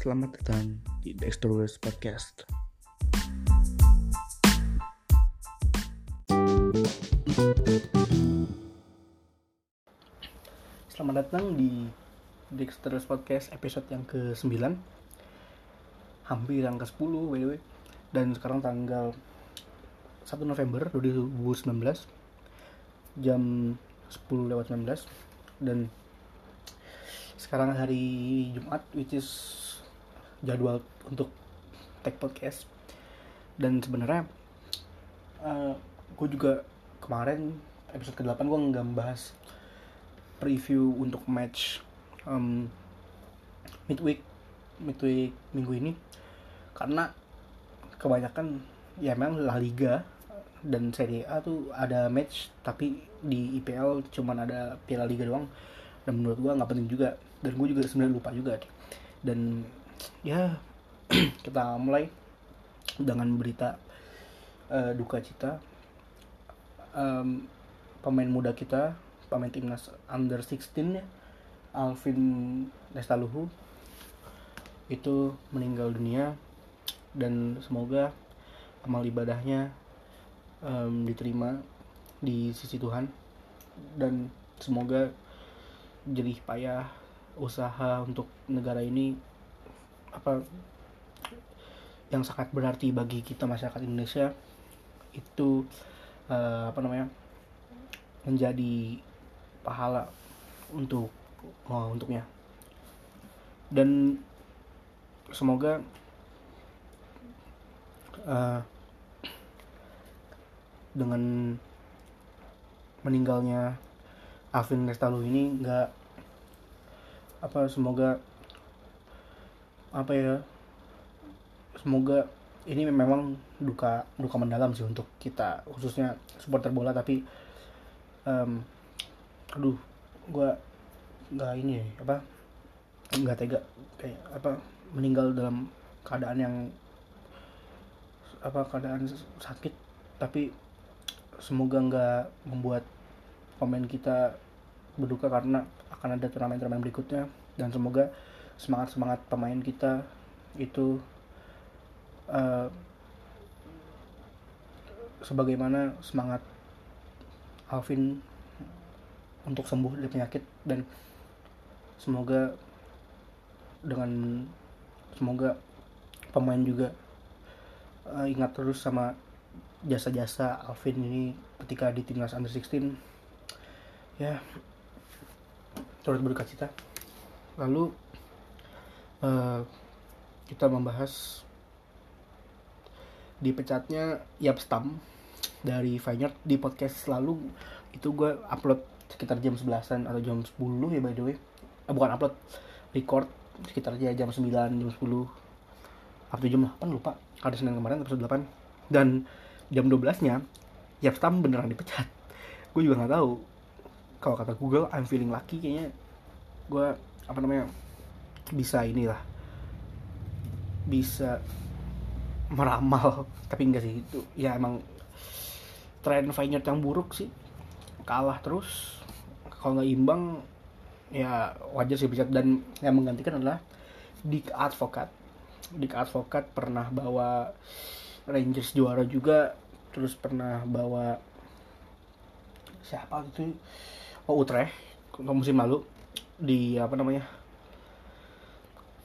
Selamat datang di Dexterous Podcast. Selamat datang di Dexterous Podcast episode yang ke-9. Hampir yang ke-10 by Dan sekarang tanggal 1 November 2019 Jam 10 lewat 19 Dan sekarang hari Jumat which is jadwal untuk tag podcast. Dan sebenarnya uh, gue juga kemarin episode ke-8 gue nggak membahas preview untuk match um, midweek midweek minggu ini. Karena kebanyakan ya memang La Liga dan Serie A tuh ada match tapi di IPL cuman ada Piala Liga doang. Dan menurut gue nggak penting juga. Dan gue juga sebenarnya lupa juga dan ya kita mulai dengan berita uh, duka cita. Um, pemain muda kita pemain timnas under 16 ya Alvin Nestaluhu itu meninggal dunia dan semoga amal ibadahnya um, diterima di sisi Tuhan dan semoga jerih payah usaha untuk negara ini apa yang sangat berarti bagi kita masyarakat Indonesia itu uh, apa namanya menjadi pahala untuk oh, untuknya. Dan semoga uh, dengan meninggalnya Alvin Restalu ini nggak apa semoga apa ya semoga ini memang duka duka mendalam sih untuk kita khususnya supporter bola tapi um, aduh gue nggak ini ya, apa nggak tega kayak apa meninggal dalam keadaan yang apa keadaan sakit tapi semoga nggak membuat pemain kita berduka karena akan ada turnamen-turnamen berikutnya dan semoga semangat-semangat pemain kita itu uh, sebagaimana semangat Alvin untuk sembuh dari penyakit. Dan semoga dengan semoga pemain juga uh, ingat terus sama jasa-jasa Alvin ini ketika di timnas under 16 ya turut berduka cita. Lalu uh, kita membahas dipecatnya Yapstam dari Vineyard. Di podcast lalu itu gue upload sekitar jam 11an atau jam 10 ya by the way. Eh, bukan upload record sekitar aja jam 9 jam 10 atau jam 8 lupa. Ada Senin kemarin episode 8 dan jam 12 nya Yapstam beneran dipecat. Gue juga nggak tahu. Kalau kata Google I'm feeling lucky kayaknya. Gue apa namanya bisa inilah bisa meramal. Tapi enggak sih itu ya emang tren Vineyard yang buruk sih. Kalah terus kalau nggak imbang ya wajar sih bisa. Dan yang menggantikan adalah Dick Advokat Dick Advokat pernah bawa Rangers juara juga terus pernah bawa siapa itu? Oh Utrecht musim lalu. Di apa namanya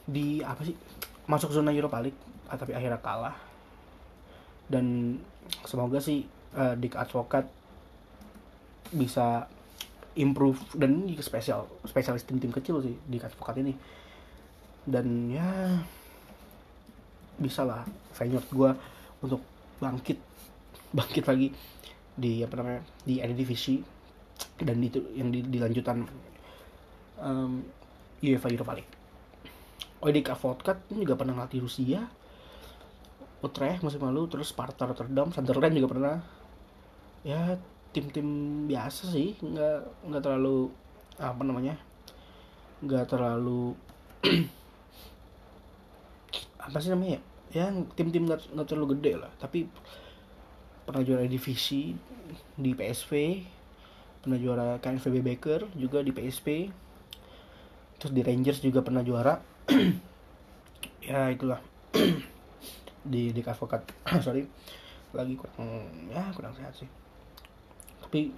di apa sih masuk zona Europa League ah, tapi akhirnya kalah. Dan semoga sih uh, Dick Advokat bisa improve dan ini spesial spesialis tim-tim kecil sih di Advokat ini. Dan ya bisa lah. Feyenoord gue untuk bangkit bangkit lagi di apa namanya di Eredivisie. Dan itu yang di, dilanjutan um, UEFA Europa League. Oedik Vodkat juga pernah ngelatih Rusia, Utrecht musim lalu, terus Sparta Rotterdam, Sunderland juga pernah. Ya tim-tim biasa sih, nggak nggak terlalu apa namanya, nggak terlalu apa sih namanya ya? Ya tim-tim nggak nggak terlalu gede lah, tapi pernah juara divisi di PSV, pernah juara KNVB Baker juga di PSV terus di Rangers juga pernah juara ya itulah. Di di advokat sorry. Lagi kurang ya kurang sehat sih. Tapi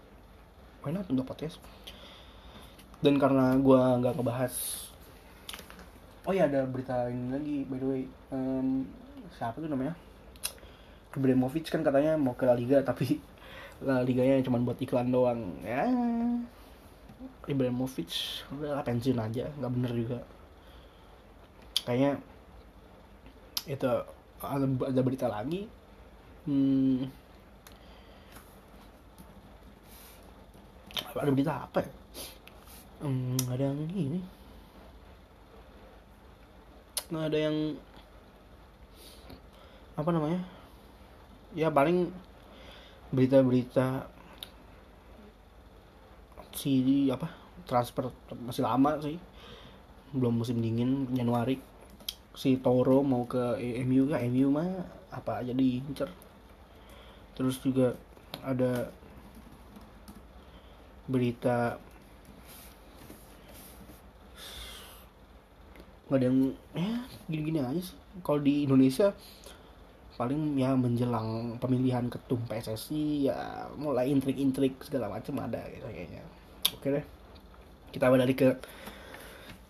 why not? Untuk podcast. Dan karena gue nggak ngebahas oh ya ada berita ini lagi by the way. Um, siapa tuh namanya? Ibrahimovic kan katanya mau ke La Liga tapi La Liganya cuma buat iklan doang. Ya. Ibrahimovic udah pensiun aja. Nggak bener juga kayaknya itu ada, ada berita lagi. Hmm, ada berita apa ya? Hmm, ada yang ini. Nggak ada yang apa namanya? Ya paling berita-berita si apa transfer masih lama sih. Belum musim dingin Januari si Toro mau ke MU ya MU mah apa aja diincer terus juga ada berita nggak ada yang ya gini-gini aja sih. Kalau di Indonesia paling ya menjelang pemilihan ketum PSSI ya mulai intrik-intrik segala macam ada gitu kayaknya. Oke deh kita balik ke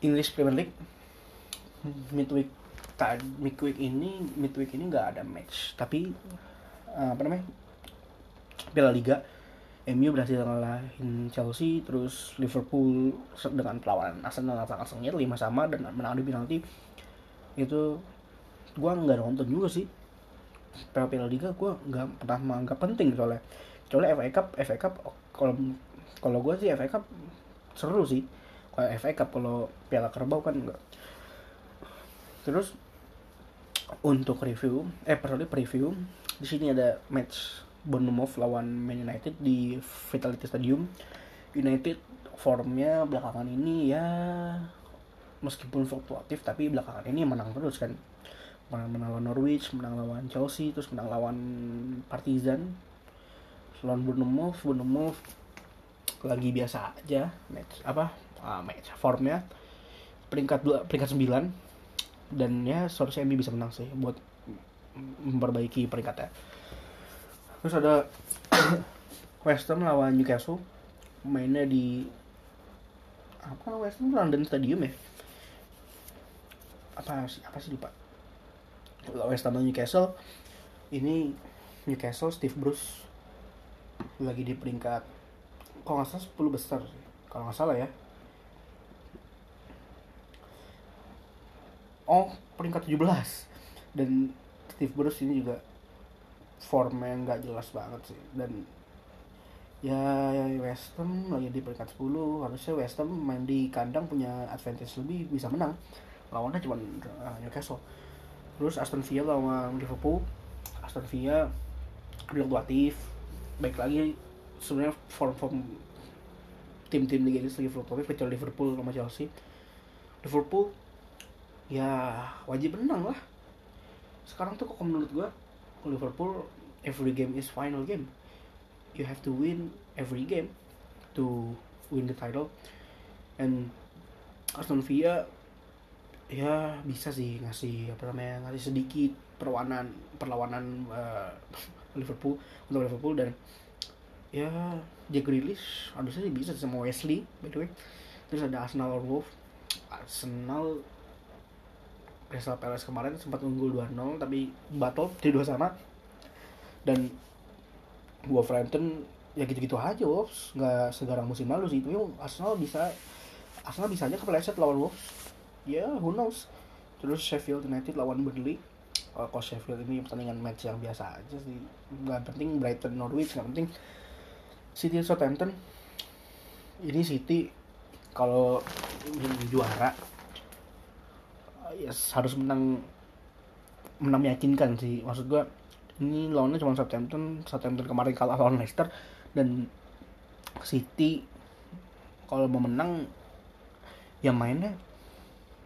English Premier League midweek midweek ini midweek ini nggak ada match. Tapi uh, apa namanya Piala Liga MU berhasil ngalahin Chelsea terus Liverpool dengan perlawanan Arsenal sengit lima sama dan menang di penalti. Itu gua nggak nonton juga sih Piala Piala Liga. Gue nggak pernah menganggap penting soalnya. Soalnya FA Cup FA Cup kalau kalau gue sih FA Cup seru sih. Kalau FA Cup kalau Piala Kerbau kan enggak terus untuk review eh perlu preview di sini ada match Bournemouth lawan Man United di Vitality Stadium. United formnya belakangan ini ya meskipun fluktuatif tapi belakangan ini menang terus kan. Menang lawan Norwich menang lawan Chelsea terus menang lawan Partizan. Lawan Bournemouth Bournemouth lagi biasa aja match apa uh, match formnya. Peringkat dua peringkat sembilan dan ya seharusnya MU bisa menang sih buat memperbaiki peringkatnya. Terus ada West Ham lawan Newcastle. Mainnya di apa West Ham? London Stadium ya? Apa sih apa sih lupa. West Ham Newcastle ini Newcastle Steve Bruce lagi di peringkat kalau nggak salah 10 besar kalau nggak salah ya oh peringkat 17 dan Steve Bruce ini juga formnya nggak jelas banget sih. Dan ya, West Ham lagi di peringkat 10 harusnya West Ham main di kandang punya advantage lebih bisa menang. Lawannya cuma uh, Newcastle. Terus Aston Villa lawan Liverpool. Aston Villa fluktuatif baik lagi. Sebenarnya form form tim-tim Liga Inggris lagi fluktuatif kecuali Liverpool sama Chelsea. Liverpool ya wajib menang lah. Sekarang tuh kok menurut gua Liverpool every game is final game. You have to win every game to win the title. And Aston Villa ya bisa sih ngasih apa namanya ngasih sedikit perlawanan perlawanan uh, Liverpool untuk Liverpool. Dan ya Jack Grealish harusnya sih bisa sama Wesley by the way. Terus ada Arsenal Wolf Arsenal Crystal Palace kemarin sempat unggul 2-0 tapi batal di dua sama. Dan Wolverhampton ya gitu-gitu aja Wolves. Nggak segarang musim lalu sih itu Arsenal bisa Arsenal bisa aja kepleset lawan Wolves. Ya yeah, who knows? Terus Sheffield United lawan Burnley. Uh, kalau Sheffield ini pertandingan match yang biasa aja sih? Nggak penting Brighton Norwich nggak penting City Southampton. Ini City kalau juara ya harus menang menang meyakinkan sih. Maksud gua ini lawannya cuma Southampton Southampton kemarin kalah lawan Leicester dan City kalau mau menang ya mainnya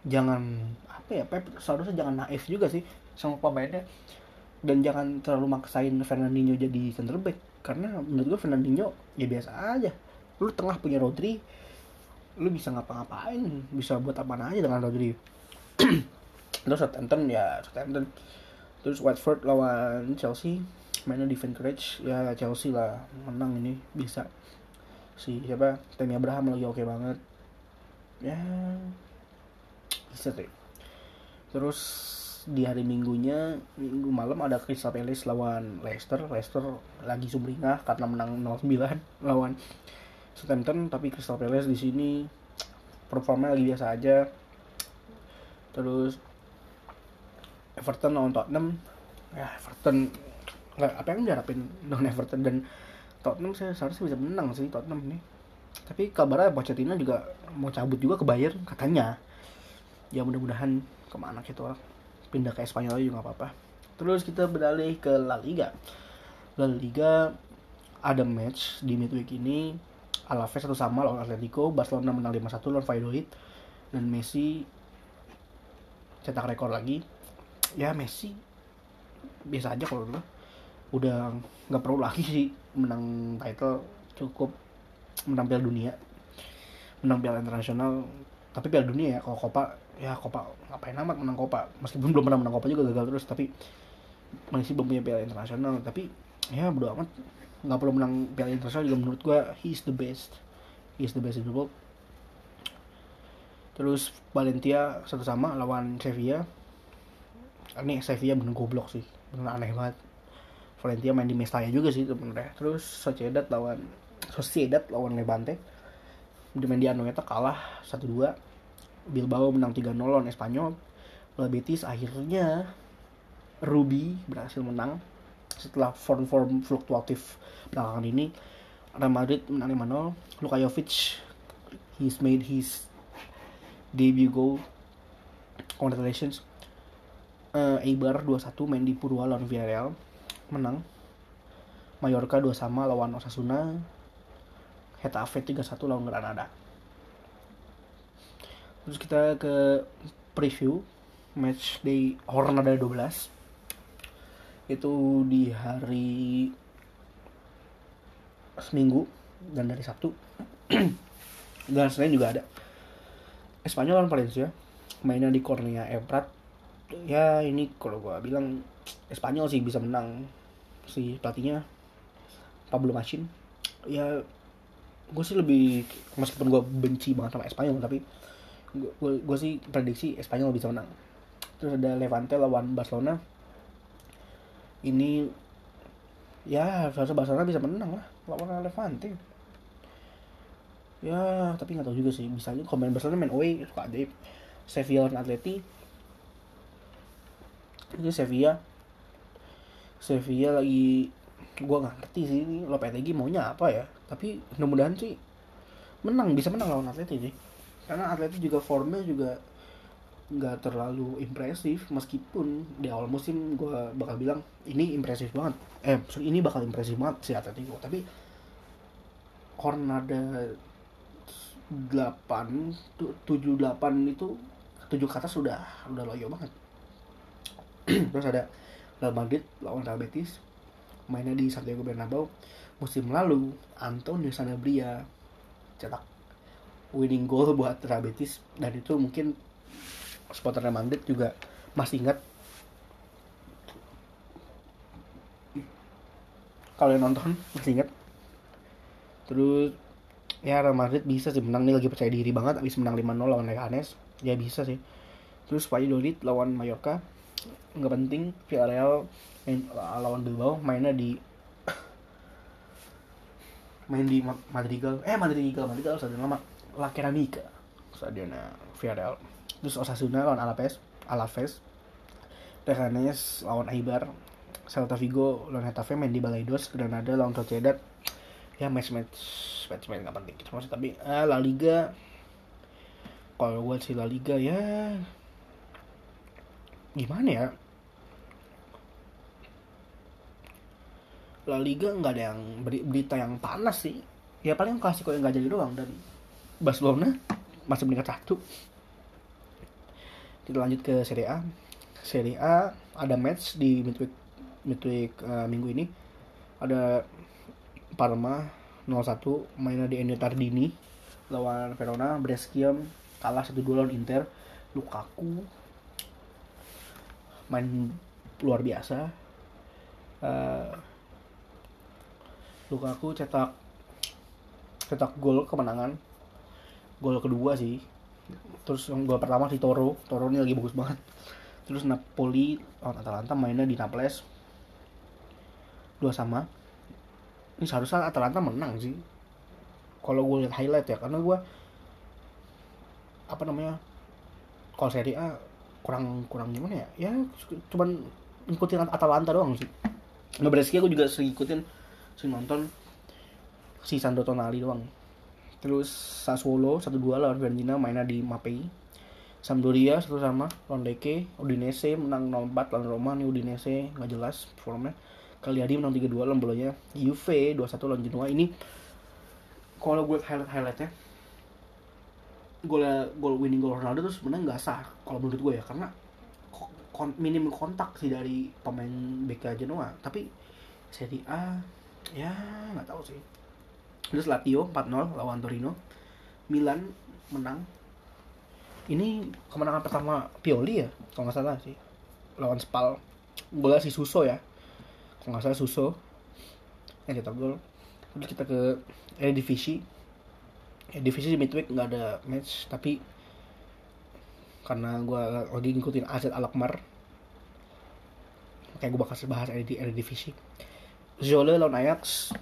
jangan apa ya Pep seharusnya jangan naif juga sih sama pemainnya. Dan jangan terlalu maksain Fernandinho jadi center back karena menurut gue Fernandinho ya biasa aja. Lu tengah punya Rodri lu bisa ngapa-ngapain bisa buat apa aja dengan Rodri terus Southampton ya Southampton. Terus Watford lawan Chelsea. Mainnya di Courage. Ya Chelsea lah menang ini bisa. Si siapa? Tammy Abraham lagi oke banget. Ya bisa sih. Terus di hari minggunya minggu malam ada Crystal Palace lawan Leicester. Leicester lagi sumringah karena menang 0-9 lawan Southampton. Tapi Crystal Palace di sini performa lagi biasa aja terus Everton lawan Tottenham. Ya Everton apa yang diharapin dengan Everton? Dan Tottenham saya seharusnya bisa menang sih Tottenham nih tapi kabarnya Pochettino juga mau cabut juga ke Bayern katanya. Ya mudah-mudahan ke mana gitu lah. Pindah ke Spanyol juga nggak apa-apa. Terus kita beralih ke La Liga. La Liga ada match di midweek ini. Alaves satu sama lawan Atletico Barcelona menang 5-1 lawan Valladolid. Dan Messi cetak rekor lagi ya Messi biasa aja kalau dulu. Udah nggak perlu lagi sih menang title cukup menang Piala Dunia. Menang Piala Internasional tapi Piala Dunia ya kalau Copa ya Copa ngapain amat menang Copa? Meskipun belum pernah menang Copa juga gagal terus tapi masih belum punya Piala Internasional. Tapi ya bodo amat nggak perlu menang Piala Internasional juga menurut gua he is the best. He is the best in the world terus Valencia satu sama lawan Sevilla. Ini Sevilla bener goblok sih bener aneh banget. Valencia main di Mestalla juga sih sebenarnya. Terus Sociedad lawan Sociedad lawan Levante. Di Anoeta kalah 1-2 Bilbao menang 3-0 lawan Espanyol. Real Betis akhirnya Ruby berhasil menang setelah form-form fluktuatif belakangan ini. Real Madrid menang 5-0 Luka Jovic he's made his debut goal congratulations. Uh, Eibar 2-1 main di Purwa lawan Villarreal. Menang. Mallorca 2 sama lawan Osasuna. Hetafe 3-1 lawan Granada. Terus kita ke preview match day Hornada 12 itu di hari Seminggu dan dari Sabtu. Dan Senin juga ada Espanyol lawan Valencia mainnya di Cornea Ebrat ya ini kalau gue bilang Espanyol sih bisa menang. Si pelatihnya Pablo Machin ya gue sih lebih meskipun gue benci banget sama Espanyol tapi gue sih prediksi Espanyol bisa menang. Terus ada Levante lawan Barcelona. Ini ya seharusnya Barcelona bisa menang lah lawan Levante ya tapi nggak tahu juga sih. Bisa aja komen Barcelona main away suka ajaib Sevilla lawan Atleti. Ini Sevilla. Sevilla lagi gue nggak ngerti sih ini Lopetegui maunya apa ya. Tapi mudah-mudahan sih menang bisa menang lawan Atleti sih. Karena Atleti juga formnya juga nggak terlalu impresif meskipun di awal musim gue bakal bilang ini impresif banget. Eh ini bakal impresif banget si Atletico tapi Hornada 8 7 8 itu 7 ke atas sudah udah loyo banget. Terus ada Real Madrid lawan Real Betis mainnya di Santiago Bernabeu. Musim lalu Antonio Sanabria cetak winning goal buat Real Betis. Dan itu mungkin supporter Real Madrid juga masih ingat. Kalau yang nonton masih ingat. Terus ya Real Madrid bisa sih menang. Nih lagi percaya diri banget abis menang 5-0 lawan Leganes. Ya bisa sih. Terus Valladolid lawan Mallorca. Nggak penting Villarreal main lawan Bilbao mainnya di main di Madrigal. Eh Madrigal Madrigal stadion lama La Ceramica stadion Villarreal. Terus Osasuna lawan Alaves Alaves. Leganes lawan Eibar. Celta Vigo lawan Hetafe main di Balaidos Granada lawan Sociedad ya match match match match nggak penting gitu tapi ah, La Liga kalau gue sih La Liga ya gimana ya? La Liga nggak ada yang berita yang panas sih. Ya paling klasiko yang nggak jadi doang dan Barcelona masih meningkat satu. Kita lanjut ke Serie A. Serie A ada match di midweek midweek uh, minggu ini. Ada Parma 0-1 mainnya di Ennio Tardini lawan Verona Brescia kalah 1-2 lawan Inter. Lukaku main luar biasa. Uh, Lukaku cetak cetak gol kemenangan. Gol kedua sih. Terus yang gol pertama si Toro. Toro ini lagi bagus banget. Terus Napoli lawan Atalanta mainnya di Naples. Dua sama ini seharusnya Atalanta menang sih. Kalau gue lihat highlight ya karena gue apa namanya kalau Serie A kurang kurang gimana ya? Ya cuman ngikutin Atalanta doang sih. Nah Brescia gue juga sering ikutin sering nonton. Si Sandro Tonali doang. Terus Sassuolo 1-2 lawan Fiorentina mainnya di Mapei. Sampdoria satu sama. Lawan Udinese menang 0-4 lawan Roma. Nih Udinese nggak jelas performnya Cagliari menang 3-2 lawan Bologna Juve 2-1 lawan Genoa. Ini kalau gue highlight highlightnya gol gol winning goal Ronaldo tuh sebenarnya nggak sah kalau menurut gue ya. Karena kon, minim kontak sih dari pemain BK Genoa. Tapi Serie A ya nggak tahu sih. Terus Lazio 4-0 lawan Torino. Milan menang. Ini kemenangan pertama Pioli ya kalau nggak salah sih. Lawan Spal. Golnya si Suso ya kalau nggak salah Suso yang cetak gol. Terus kita ke Eredivisie. Eredivisie di midweek nggak ada match tapi karena gue lagi ngikutin AZ Alkmaar kayak gue bakal bahas di Eredivisie. Zole lawan Ajax.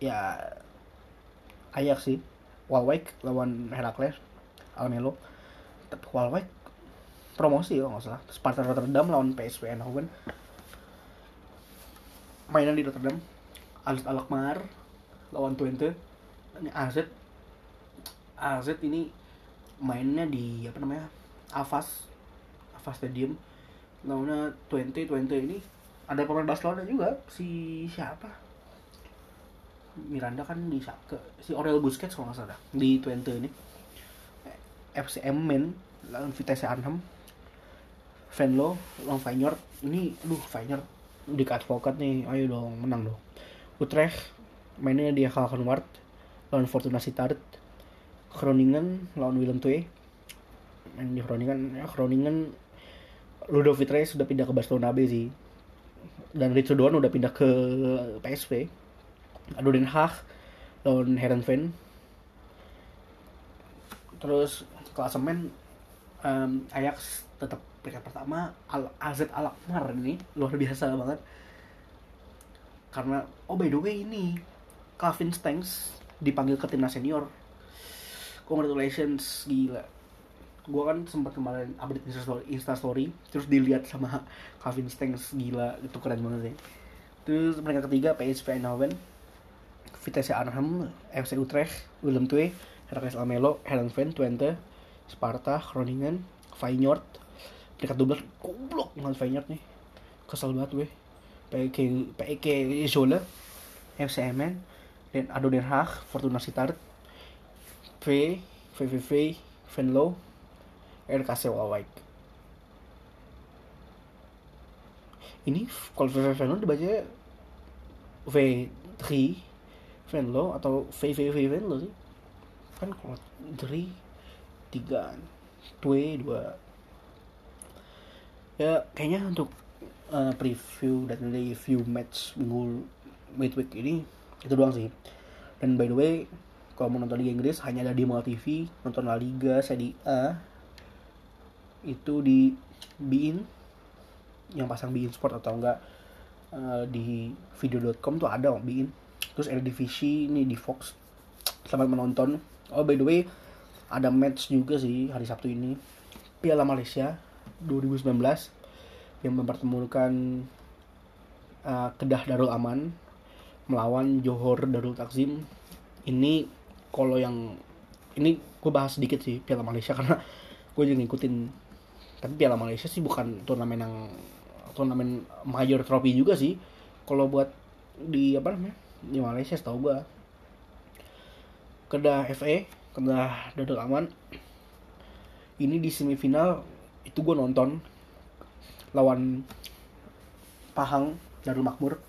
Ya Ajax sih. Walwijk lawan Heracles Almelo. Tapi Walwijk promosi ya nggak salah. Sparta Rotterdam lawan PSV Eindhoven mainan di Rotterdam. AZ Alkmaar lawan Twente. Ini AZ AZ ini mainnya di apa namanya Avas Avas Stadium. Lawannya Twente Twente ini ada pemain Barcelona juga. Si siapa? Miranda kan di ke si Aurel Busquets kalau nggak salah di Twente ini. FCM Men lawan Vitesse Arnhem. Venlo lawan Feyenoord. Ini duh Feyenoord di advokat nih ayo dong menang dong. Utrecht mainnya di Kalkenwart lawan Fortuna Sittard Groningen lawan Willem II main di Groningen ya Groningen Ludovic Reis sudah pindah ke Barcelona B sih. Dan Ritsu Doan udah pindah ke PSV Ado Den Haag lawan Herenveen terus klasemen um, Ajax tetap peringkat pertama Al AZ Alkmaar ini luar biasa banget. Karena oh by the way ini Calvin Stanks dipanggil ke timnas senior. Congratulations gila. Gue kan sempat kemarin update instastory, instastory terus dilihat sama Calvin Stanks gila itu keren banget sih. Terus peringkat ketiga PSV Eindhoven. Vitesse Arnhem FC Utrecht Willem II Heracles Almelo Herenveen Twente Sparta Groningen Feyenoord peringkat 12 goblok dengan Feyenoord nih. Kesel banget gue. PEK PEK Zola FC Emmen dan Ado Den Haag Fortuna Sittard V VVV Venlo RKC Waalwijk ini kalau VVV Venlo dibaca V3 Venlo atau VVV Venlo sih. Kan kalau 3 3 2 2 ya kayaknya untuk uh, preview dan review match minggu midweek ini itu doang sih. Dan by the way kalau mau nonton Liga Inggris hanya ada di Mola TV nonton La Liga Serie A. Itu di Bein yang pasang Bein Sport atau enggak uh, di video.com tuh ada om Bein. Terus Eredivisie ini di Fox. Selamat menonton. Oh by the way ada match juga sih hari Sabtu ini. Piala Malaysia 2019 yang mempertemukan uh, Kedah Darul Aman melawan Johor Darul Takzim. Ini kalau yang ini gue bahas sedikit sih Piala Malaysia karena gue juga ngikutin. Tapi Piala Malaysia sih bukan turnamen yang turnamen major trophy juga sih. Kalau buat di apa namanya di Malaysia setahu gue Kedah FA Kedah Darul Aman ini di semifinal itu gue nonton lawan Pahang Darul Makmur.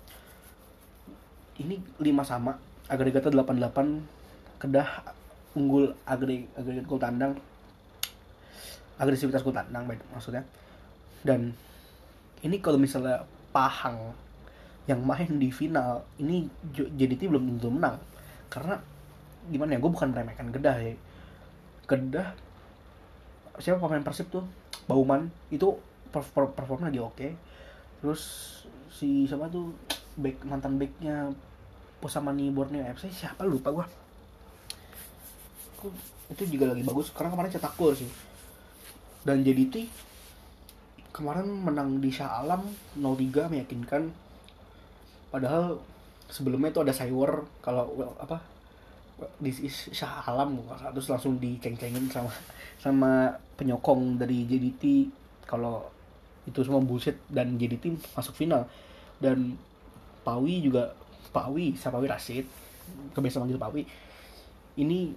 Ini 5 sama agregatnya 88 Kedah unggul agregat agregat gol tandang. Agresivitas gol tandang maksudnya. Dan ini kalau misalnya Pahang yang main di final ini JDT belum tentu menang. Karena gimana ya gue bukan meremehkan Kedah ya. Kedah siapa pemain Persib tuh Bauman itu perform lagi oke. Terus si siapa tuh back mantan backnya Pusamani Borneo FC siapa lupa gua. Itu juga lagi bagus karena kemarin cetak gol sih. Dan JDT kemarin menang di Shah Alam 0-3 meyakinkan. Padahal sebelumnya itu ada Cywer kalau well, apa di Shah Alam terus langsung diceng-cengin sama sama penyokong dari JDT kalau itu semua bullshit dan JDT masuk final. Dan Pawi juga Pawi Sapawi Rasid kebiasaan manggil Pawi. Ini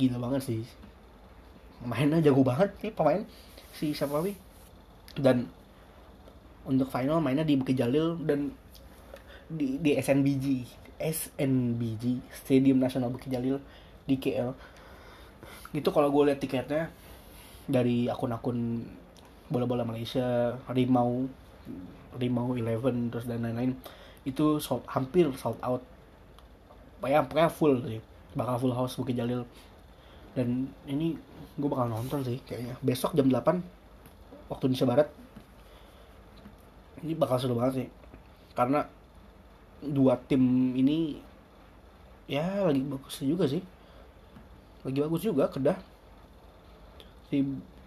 gila banget sih. Mainnya jago banget nih pemain si Sapawi dan untuk final mainnya di Bukit Jalil dan di, di SNBG SNBG Stadium Nasional Bukit Jalil di KL itu kalau gue lihat tiketnya dari akun-akun bola-bola Malaysia Rimau Rimau Eleven terus dan lain-lain itu sold, hampir sold out. Pokoknya, pokoknya full sih. Bakal full house Bukit Jalil. Dan ini gue bakal nonton sih kayaknya. Besok jam 8 waktu Indonesia Barat. Ini bakal seru banget sih. Karena dua tim ini ya lagi bagus juga sih. Lagi bagus juga kedah. Si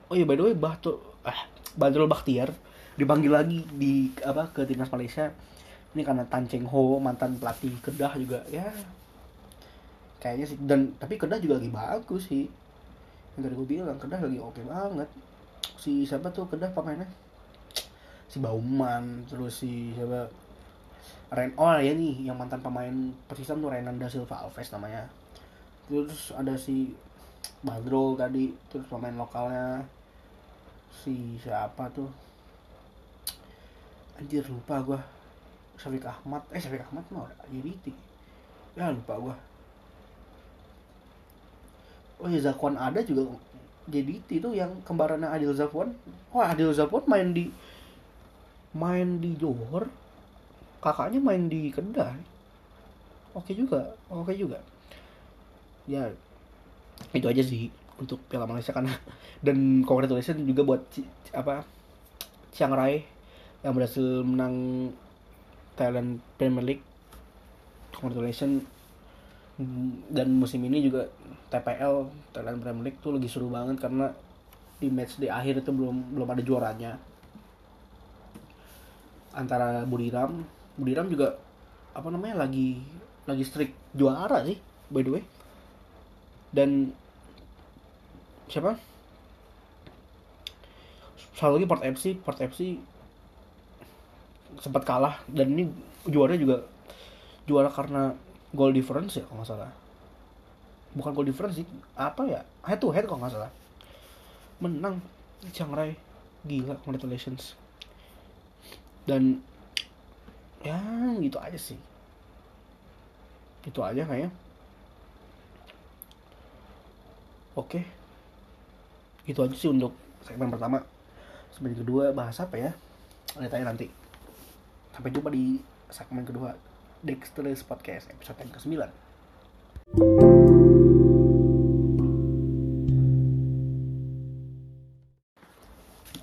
oh iya by the way Bahtu ah Badrul Bakhtiar dipanggil lagi di apa ke timnas Malaysia. Ini karena Tan Cheng Ho mantan pelatih kedah juga ya. Kayaknya sih dan tapi kedah juga lagi bagus sih. Yang tadi gue bilang kedah lagi oke banget. Si siapa tuh kedah pemainnya? Si Bauman terus si siapa Ren oh ya nih yang mantan pemain Persisam tuh Renanda Silva Alves namanya. Terus ada si Badro tadi terus pemain lokalnya. Si siapa tuh? Anjir lupa gua. Syafiq Ahmad eh Syafiq Ahmad mah JDT ya lupa gua. Oh ya Zakwan ada juga JDT itu yang kembarannya Adil Zafwan wah Adil Zafwan main di main di Johor kakaknya main di Kedah oke juga oke juga. Ya itu aja sih untuk Piala Malaysia karena dan congratulations juga buat apa Chiang Rai yang berhasil menang Thailand Premier League. Congratulations. Dan musim ini juga TPL Thailand Premier League tuh lagi seru banget karena di match di akhir itu belum belum ada juaranya. Antara Buriram Buriram juga apa namanya lagi lagi streak juara sih by the way. Dan siapa? Satu lagi Port FC Port FC sempat kalah dan ini juara juga juara karena goal difference ya kalau nggak salah. Bukan goal difference sih apa ya head to head kalau nggak salah. Menang Chiang Rai gila congratulations. Dan ya gitu aja sih. Itu aja kayaknya. Oke. Itu aja sih untuk segmen pertama. Segmen kedua bahas apa ya? Lihat aja nanti. Sampai jumpa di segmen kedua Dexter's Podcast episode yang ke-9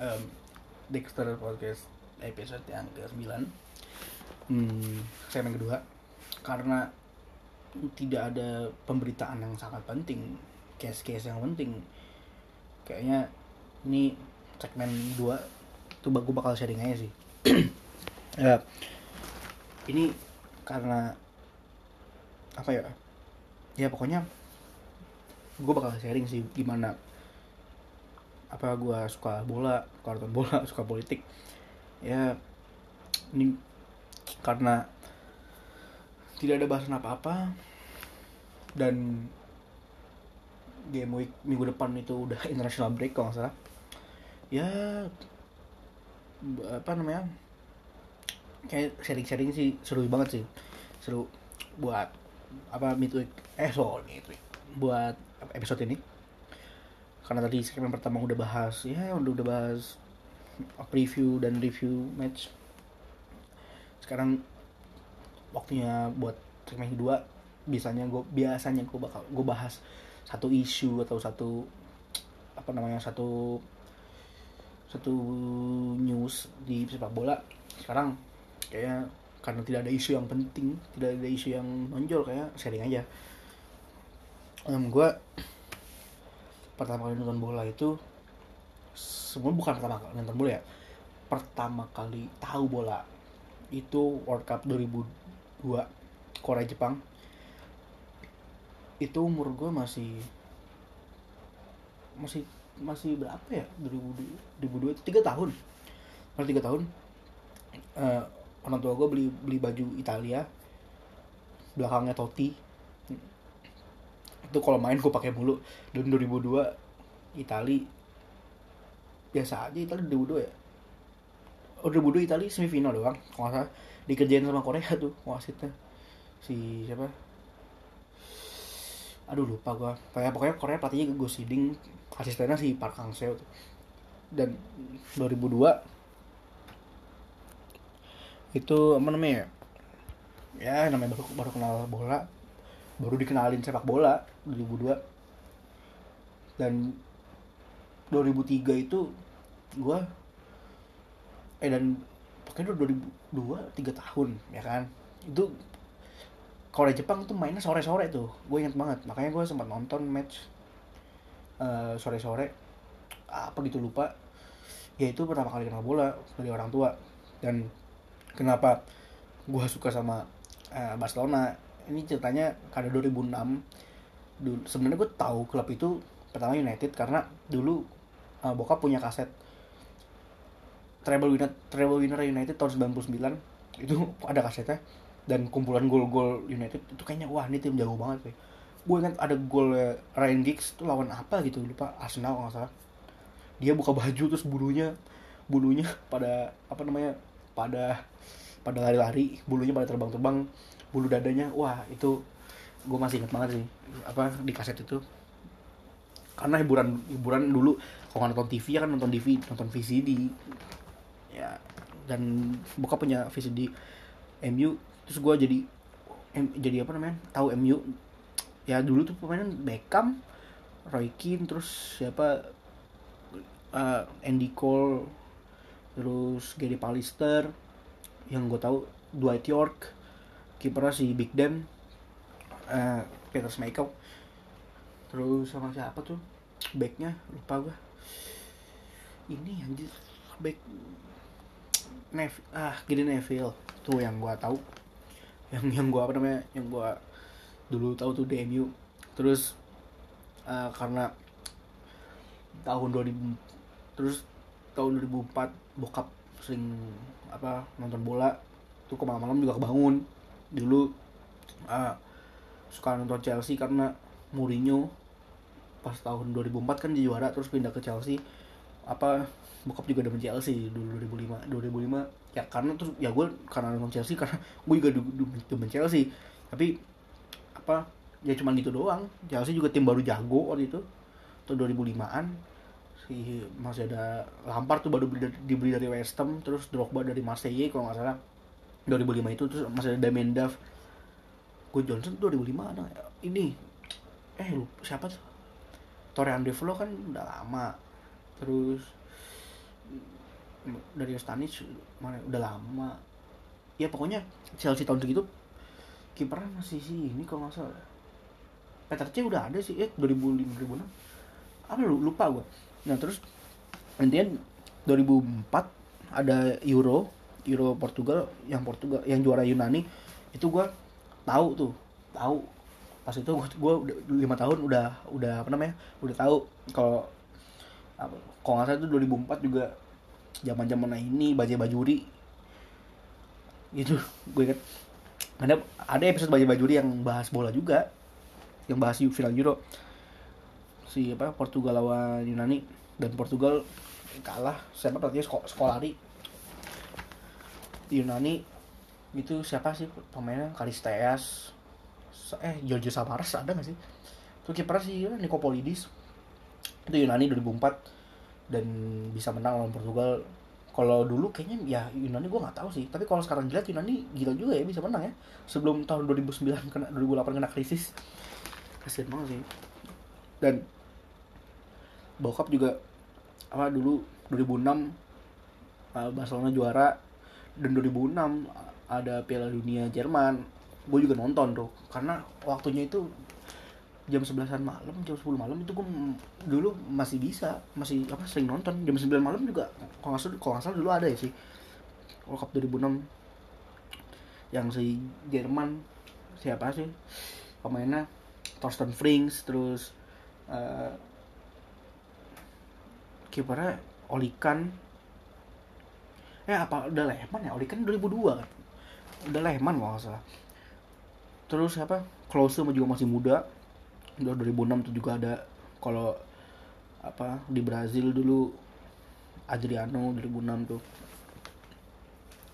um, Dexter Podcast episode yang ke-9 hmm, segmen kedua. Karena tidak ada pemberitaan yang sangat penting case-case yang penting. Kayaknya ini segmen 2 tuh gue bakal sharing aja sih. Ya. Ini karena apa ya? Ya pokoknya gue bakal sharing sih gimana apa gue suka bola nonton bola suka politik. Ya ini karena tidak ada bahasan apa-apa. Dan game week minggu depan itu udah international break kalau nggak salah. Ya apa namanya kayak sharing-sharing sih seru banget sih. Seru buat apa midweek eh soal midweek. Buat episode ini. Karena tadi segmen pertama udah bahas ya udah udah bahas preview dan review match sekarang waktunya buat segmen kedua biasanya gue biasanya gue bakal gue bahas satu isu atau satu apa namanya satu satu news di sepak bola. Sekarang kayak karena tidak ada isu yang penting tidak ada isu yang menonjol kayak sharing aja. Um, gue pertama kali nonton bola itu semua bukan pertama kali nonton bola ya pertama kali tahu bola itu World Cup 2002 Korea Jepang. Itu umur gue masih masih masih berapa ya? 2002 itu tiga tahun. Masih tiga tahun. Uh, orang tua gue beli beli baju Italia. Belakangnya Totti. Itu kalau main gue pakai mulu. Dan 2002 Itali. Biasa aja Itali 2002 ya oh 2002 Itali semifinal doang kalau nggak salah. Dikerjain sama Korea tuh wasitnya si siapa? Aduh lupa gue kayak pokoknya Korea pelatihnya gue siding asistennya si Park Hang Seo tuh. Dan 2002 itu apa namanya ya? Namanya baru baru kenal bola. Baru dikenalin sepak bola 2002 dan 2003 itu gue eh dan pokoknya 2002 tiga tahun ya kan? Itu Korea Jepang tuh mainnya sore-sore tuh. Gue inget banget. Makanya gue sempat nonton match uh, sore-sore apa gitu lupa. Ya itu pertama kali kenal bola dari orang tua. Dan kenapa gue suka sama uh, Barcelona? Ini ceritanya karena 2006 dulu sebenarnya gue tahu klub itu pertama United karena dulu uh, bokap punya kaset treble winner treble winner United tahun 99 itu ada kasetnya. Dan kumpulan gol-gol United itu kayaknya wah ini tim jago banget sih. Gue ingat ada gol Ryan Giggs itu lawan apa gitu lupa Arsenal kalau nggak salah. Dia buka baju terus bulunya bulunya pada apa namanya pada pada lari-lari bulunya pada terbang-terbang bulu dadanya wah itu gue masih inget banget sih apa di kaset itu. Karena hiburan hiburan dulu kalau nonton TV ya kan nonton TV nonton VCD ya dan buka punya VCD MU terus gue jadi M, jadi apa namanya tahu MU ya dulu tuh pemain Beckham Roy Keane terus siapa uh, Andy Cole terus Gary Pallister yang gue tahu Dwight York kipernya si Big Dan uh, Peter Schmeichel. Terus sama siapa tuh backnya lupa gue ini anjir back Nev ah gini Neville. Tuh yang gue tahu. Yang yang gue apa namanya yang gue dulu tahu tuh DMU terus uh, karena tahun 2000 terus tahun 2004 bokap sering apa nonton bola. Tuh ke malam-malam juga kebangun. Dulu uh, suka nonton Chelsea karena Mourinho pas tahun 2004 kan dia juara terus pindah ke Chelsea apa bokap juga demen Chelsea dulu 2005 2005 ya karena terus ya gue karena nonton Chelsea karena gue juga demen Chelsea. Tapi apa ya cuma gitu doang. Chelsea juga tim baru jago waktu itu tahun 2005an si masih ada Lampard tuh baru dibeli dari West Ham terus Drogba dari Marseille kalau nggak salah. 2005 itu terus masih ada Damien Duff. Gue Johnson 2005 ada ini eh lupa siapa tuh? Torrean Devlo kan udah lama terus dari Stanic mana udah lama. Ya pokoknya Chelsea tahun segitu kipernya masih sih ini kalau nggak salah. Peter C udah ada sih eh 2005 2006 apa lu lupa gue nah terus intinya 2004 ada Euro Euro Portugal yang Portugal yang juara Yunani. Itu gue tahu tuh tahu. Pas itu gue lima tahun udah udah apa namanya udah tahu kalau kalau nggak salah itu 2004 juga zaman zaman ini bajai bajuri. Gitu gue inget ada ada episode bajai bajuri yang bahas bola juga yang bahas final Euro si apa Portugal lawan Yunani. Dan Portugal kalah siapa pelatihnya? Skolari Yunani itu siapa sih pemainnya? Karisteas. Eh Giorgio Samaras ada gak sih? Itu kiper sih Nikopolidis itu Yunani 2004 dan bisa menang lawan Portugal. Kalau dulu kayaknya ya Yunani gue nggak tahu sih. Tapi kalau sekarang dilihat Yunani gila juga ya bisa menang ya. Sebelum tahun 2009 kena 2008 kena krisis. Kasian banget sih. Dan bokap juga apa dulu 2006 uh, Barcelona juara. Dan 2006 ada Piala Dunia Jerman. Gue juga nonton tuh. Karena waktunya itu jam 11 malam jam 10 malam itu gue dulu masih bisa masih apa sering nonton. Jam 9 malam juga kalau nggak salah kalau nggak salah dulu ada ya sih World Cup 2006 yang si Jerman siapa sih pemainnya? Thorsten Frings terus uh, kipernya Olikan eh apa udah Lehman ya Olikan 2002 kan? Udah Lehman kalau nggak salah. Terus siapa? Klose juga masih muda 2006 tuh juga ada kalau apa di Brazil dulu Adriano 2006 tuh.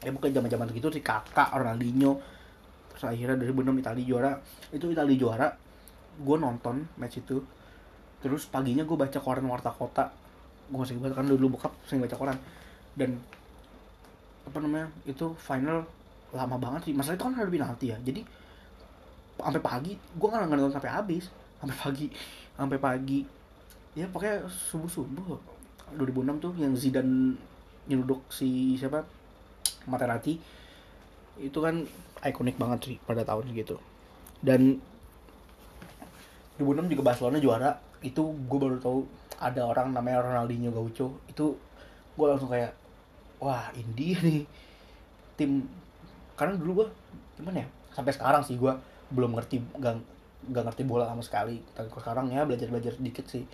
Ya bukan zaman zaman gitu sih kakak Ronaldinho terus akhirnya 2006 Italia juara. Itu Italia juara gue nonton match itu. Terus paginya gue baca koran warta kota. Gue masih baca kan dulu bokap sering baca koran. Dan apa namanya itu final lama banget sih. Masalah itu kan ada penalti ya. Jadi sampai pagi gue nggak nonton sampai habis sampai pagi. Sampai pagi. Ya pokoknya subuh subuh 2006 tuh yang Zidane nyeruduk si siapa? Materazzi. Itu kan ikonik banget sih pada tahun segitu. Dan 2006 juga Barcelona juara. Itu gue baru tahu ada orang namanya Ronaldinho Gaucho. Itu gue langsung kayak wah India nih. Tim karena dulu gue gimana ya? Sampai sekarang sih gue belum ngerti gak, gak ngerti bola sama sekali. Tapi sekarang ya belajar belajar sedikit sih.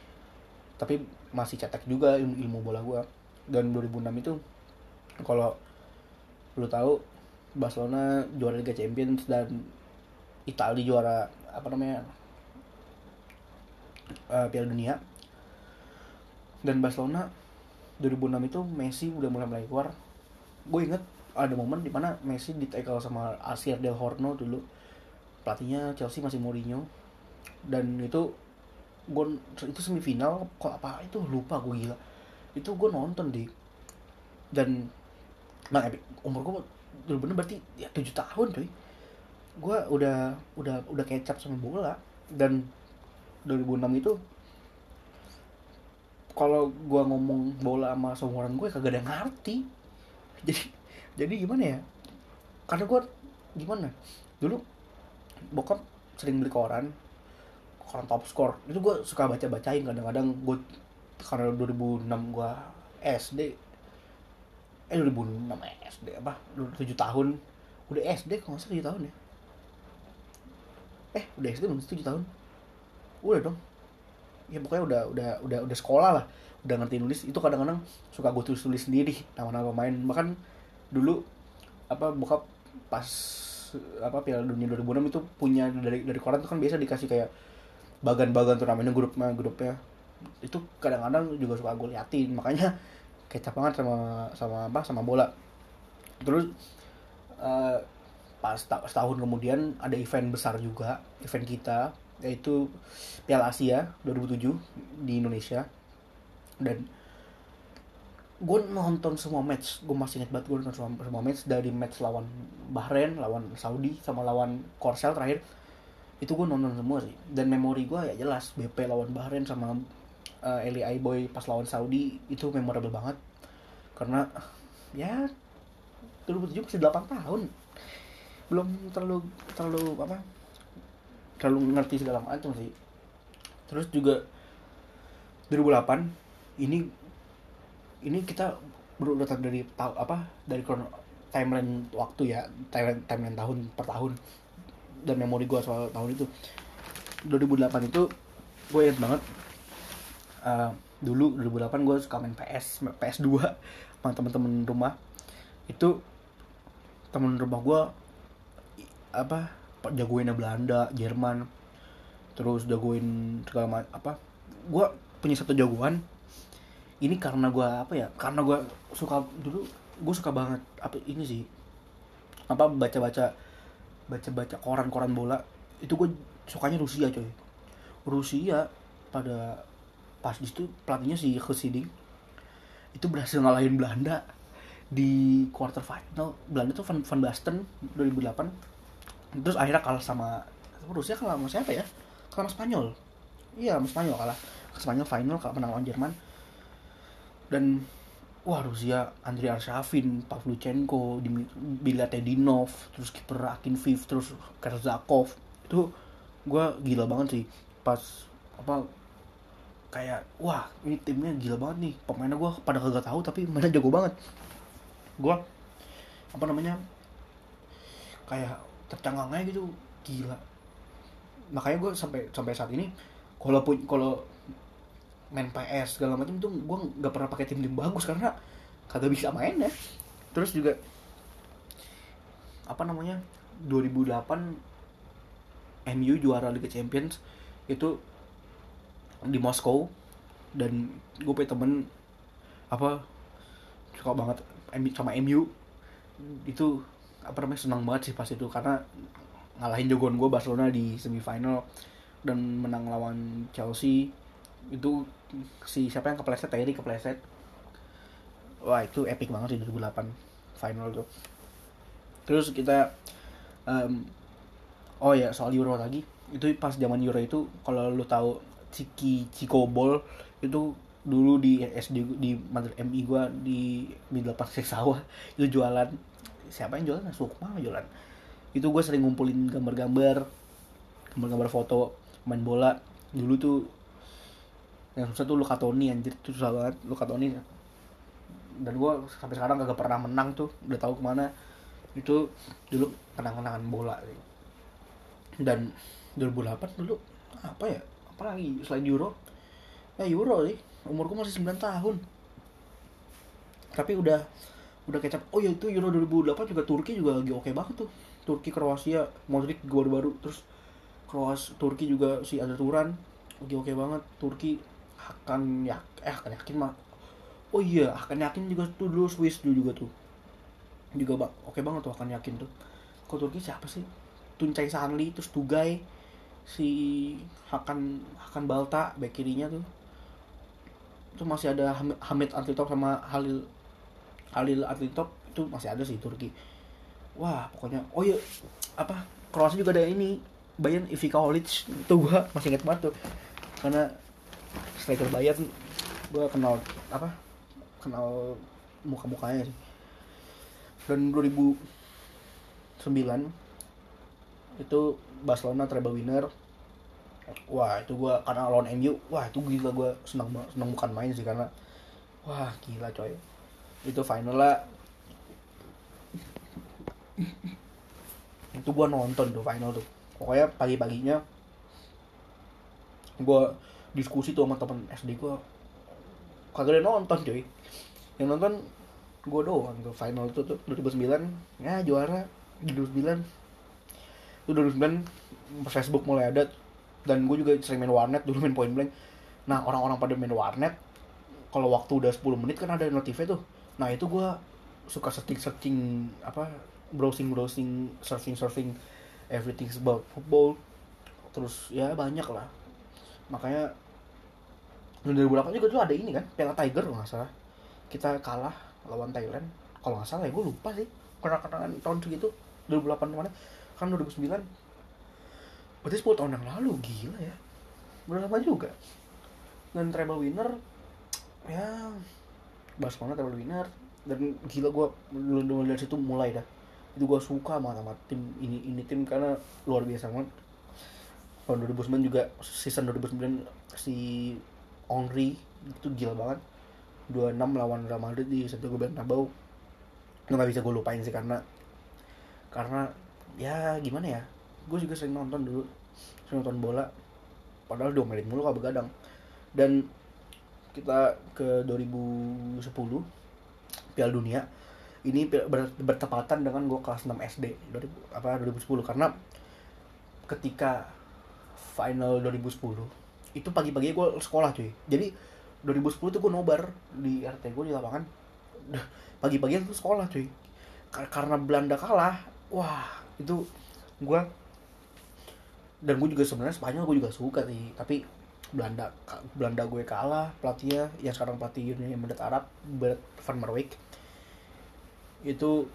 Tapi masih cetek juga ilmu, ilmu bola gue dan 2006 itu kalau lu tahu Barcelona juara Liga Champions dan Italia juara apa namanya uh, Piala Dunia. Dan Barcelona 2006 itu Messi udah mulai mulai keluar gue inget ada momen di mana Messi di tackle sama Asier Del Horno dulu pelatihnya Chelsea masih Mourinho. Dan itu gue itu semifinal kok apa itu lupa gue gila. Itu gue nonton di dan nah umur gue dulu bener berarti ya tujuh tahun cuy. Gue udah udah udah kecap sama bola. Dan 2006 itu kalau gue ngomong bola sama seumuran gue kagak ada yang ngerti. Jadi jadi gimana ya? Karena gue gimana? Dulu bokap sering beli koran koran top score. Itu gue suka baca bacain kadang-kadang. Gue karena 2006 gue SD eh 2006 SD apa 7 tahun. Udah SD kalau nggak salah 7 tahun ya? Eh udah SD belum 7 tahun? Udah dong. Ya pokoknya udah udah udah udah sekolah lah. Udah ngerti nulis. Itu kadang-kadang suka gue tulis tulis sendiri nama-nama pemain. Bahkan dulu apa bokap pas apa Piala Dunia 2006 itu punya dari dari koran tuh kan biasa dikasih kayak bagan-bagan tuh namanya grupnya. Grupnya itu kadang-kadang juga suka gue liatin makanya kecap banget sama sama apa sama bola. Terus uh, pas setahun kemudian ada event besar juga event kita yaitu Piala Asia 2007 di Indonesia. Dan gue nonton semua match. Gue masih inget banget gue nonton semua, semua match dari match lawan Bahrain lawan Saudi sama lawan Korsel terakhir. Itu gue nonton semua sih. Dan memori gue ya jelas BP lawan Bahrain sama uh, Eli Boy pas lawan Saudi itu memorable banget. Karena ya 2007 masih 8 tahun. Belum terlalu terlalu apa terlalu ngerti segala macam sih. Terus juga 2008 ini ini kita berurutan dari tahu apa dari timeline waktu ya timeline timeline tahun per tahun dan memori gue soal tahun itu. 2008 itu gue inget banget uh, dulu 2008 gue suka main PS PS 2 sama temen-temen rumah. Itu temen rumah gue apa jagoinnya Belanda Jerman terus jagoin segala macam apa gue punya satu jagoan ini karena gue apa ya karena gue suka dulu gue suka banget apa ini sih apa baca baca baca baca koran koran bola. Itu gue sukanya Rusia coy. Rusia pada pas di situ pelatihnya si Khusiding itu berhasil ngalahin Belanda di quarter final. Belanda tuh Van, Van Basten 2008 terus akhirnya kalah sama Rusia kalah sama siapa ya? Kalah sama Spanyol. Iya sama Spanyol kalah. Spanyol final kalah menang lawan Jerman dan wah Rusia Andriy Arshavin Pavluchenko Bilatedinov terus kiper Akinfeev terus Kerzakov. Itu gue gila banget sih. Pas apa kayak wah ini timnya gila banget nih. Pemainnya gue pada kagak tahu tapi mainnya jago banget. Gue apa namanya kayak tercengang gitu. Gila. Makanya gue sampai sampai saat ini kalau kalau main PS segala macam tuh gue nggak pernah pakai tim tim bagus karena kagak bisa main ya. Terus juga apa namanya 2008 MU juara Liga Champions itu di Moskow dan gue punya temen apa suka banget sama MU itu apa namanya senang banget sih pas itu karena ngalahin jagoan gue Barcelona di semifinal dan menang lawan Chelsea itu si siapa yang kepleset Terry kepleset. Wah itu epic banget sih 2008 final tuh. Terus kita um, oh ya soal Euro lagi. Itu pas zaman Euro itu kalau lu tahu Ciki Cikobol itu dulu di SD di Madrid MI gua di middle pasir sawah itu jualan. Siapa yang jualan? Sukma jualan? Itu gue sering ngumpulin gambar-gambar gambar-gambar foto main bola. Dulu tuh yang susah tuh Luka Toni anjir. Tuh susah banget Luka Toni dan gue sampai sekarang gak pernah menang tuh udah tahu ke mana. Itu dulu kenang-kenangan bola dan 2008 dulu apa ya apalagi selain Euro? Ya Euro sih umurku masih 9 tahun. Tapi udah udah kecap oh ya itu Euro 2008 juga Turki juga lagi oke banget tuh. Turki Kroasia Modric gol baru terus Kroas Turki juga si ada lagi oke banget. Turki akan ya eh akan yakin mah. Oh iya akan yakin juga tuh dulu Swiss dulu juga tuh. Juga bang oke banget tuh akan yakin tuh. Kok Turki siapa sih? Tuncay Sanli terus Tugai si Hakan Hakan Balta back kirinya tuh. Itu masih ada Hamid Antitop sama Halil Halil Antitop itu masih ada sih Turki. Wah pokoknya oh iya apa Kroasia juga ada ini Bayern Ivica Holic itu gua masih inget banget tuh. Karena striker Bayern gua kenal apa kenal muka-mukanya sih. Dan 2009 itu Barcelona treble winner. Wah itu gue karena lawan MU wah itu gila gue senang senang bukan main sih karena wah gila coy. Itu final lah itu gue nonton tuh final tuh. Pokoknya pagi paginya gue diskusi tuh sama temen SD gue kagak ada nonton coy. Yang nonton gue doang tuh. Final itu tuh 2009 ya juara. di 2009 itu 2009 Facebook mulai ada dan gue juga sering main warnet dulu main point blank. Nah orang-orang pada main warnet kalau waktu udah 10 menit kan ada notifnya tuh. Nah itu gue suka searching searching apa browsing browsing surfing surfing everything about football. Terus ya banyak lah. Makanya 2008 juga tuh ada ini kan Piala Tiger kalau nggak salah. Kita kalah lawan Thailand. Kalau nggak salah ya gue lupa sih. Kenangan tahun segitu 2008 ke mana kan 2009 berarti 10 tahun yang lalu gila ya. Udah lama juga? Dan treble winner ya Barcelona treble winner. Dan gila gue dulu dari situ mulai dah. Itu gue suka sama, sama tim ini ini tim karena luar biasa banget. Tahun 2009 juga season 2009 si Henry itu gila banget. 26 lawan Real Madrid di Santiago Bernabeu. Itu nggak bisa gue lupain sih karena karena ya gimana ya gue juga sering nonton dulu sering nonton bola padahal diomelin mulu kalau begadang. Dan kita ke 2010 Piala Dunia ini bertepatan dengan gue kelas 6 SD 2000, apa 2010 karena ketika final 2010 itu pagi-pagi gue sekolah cuy. Jadi 2010 tuh gue nobar di RT gue di lapangan. Pagi-pagi tuh sekolah cuy. Karena Belanda kalah wah itu gue dan gue juga sebenarnya Spanyol gue juga suka sih. Tapi Belanda Belanda gue kalah pelatihnya yang sekarang pelatih Uni Emirat Arab Bert van Marwijk. Itu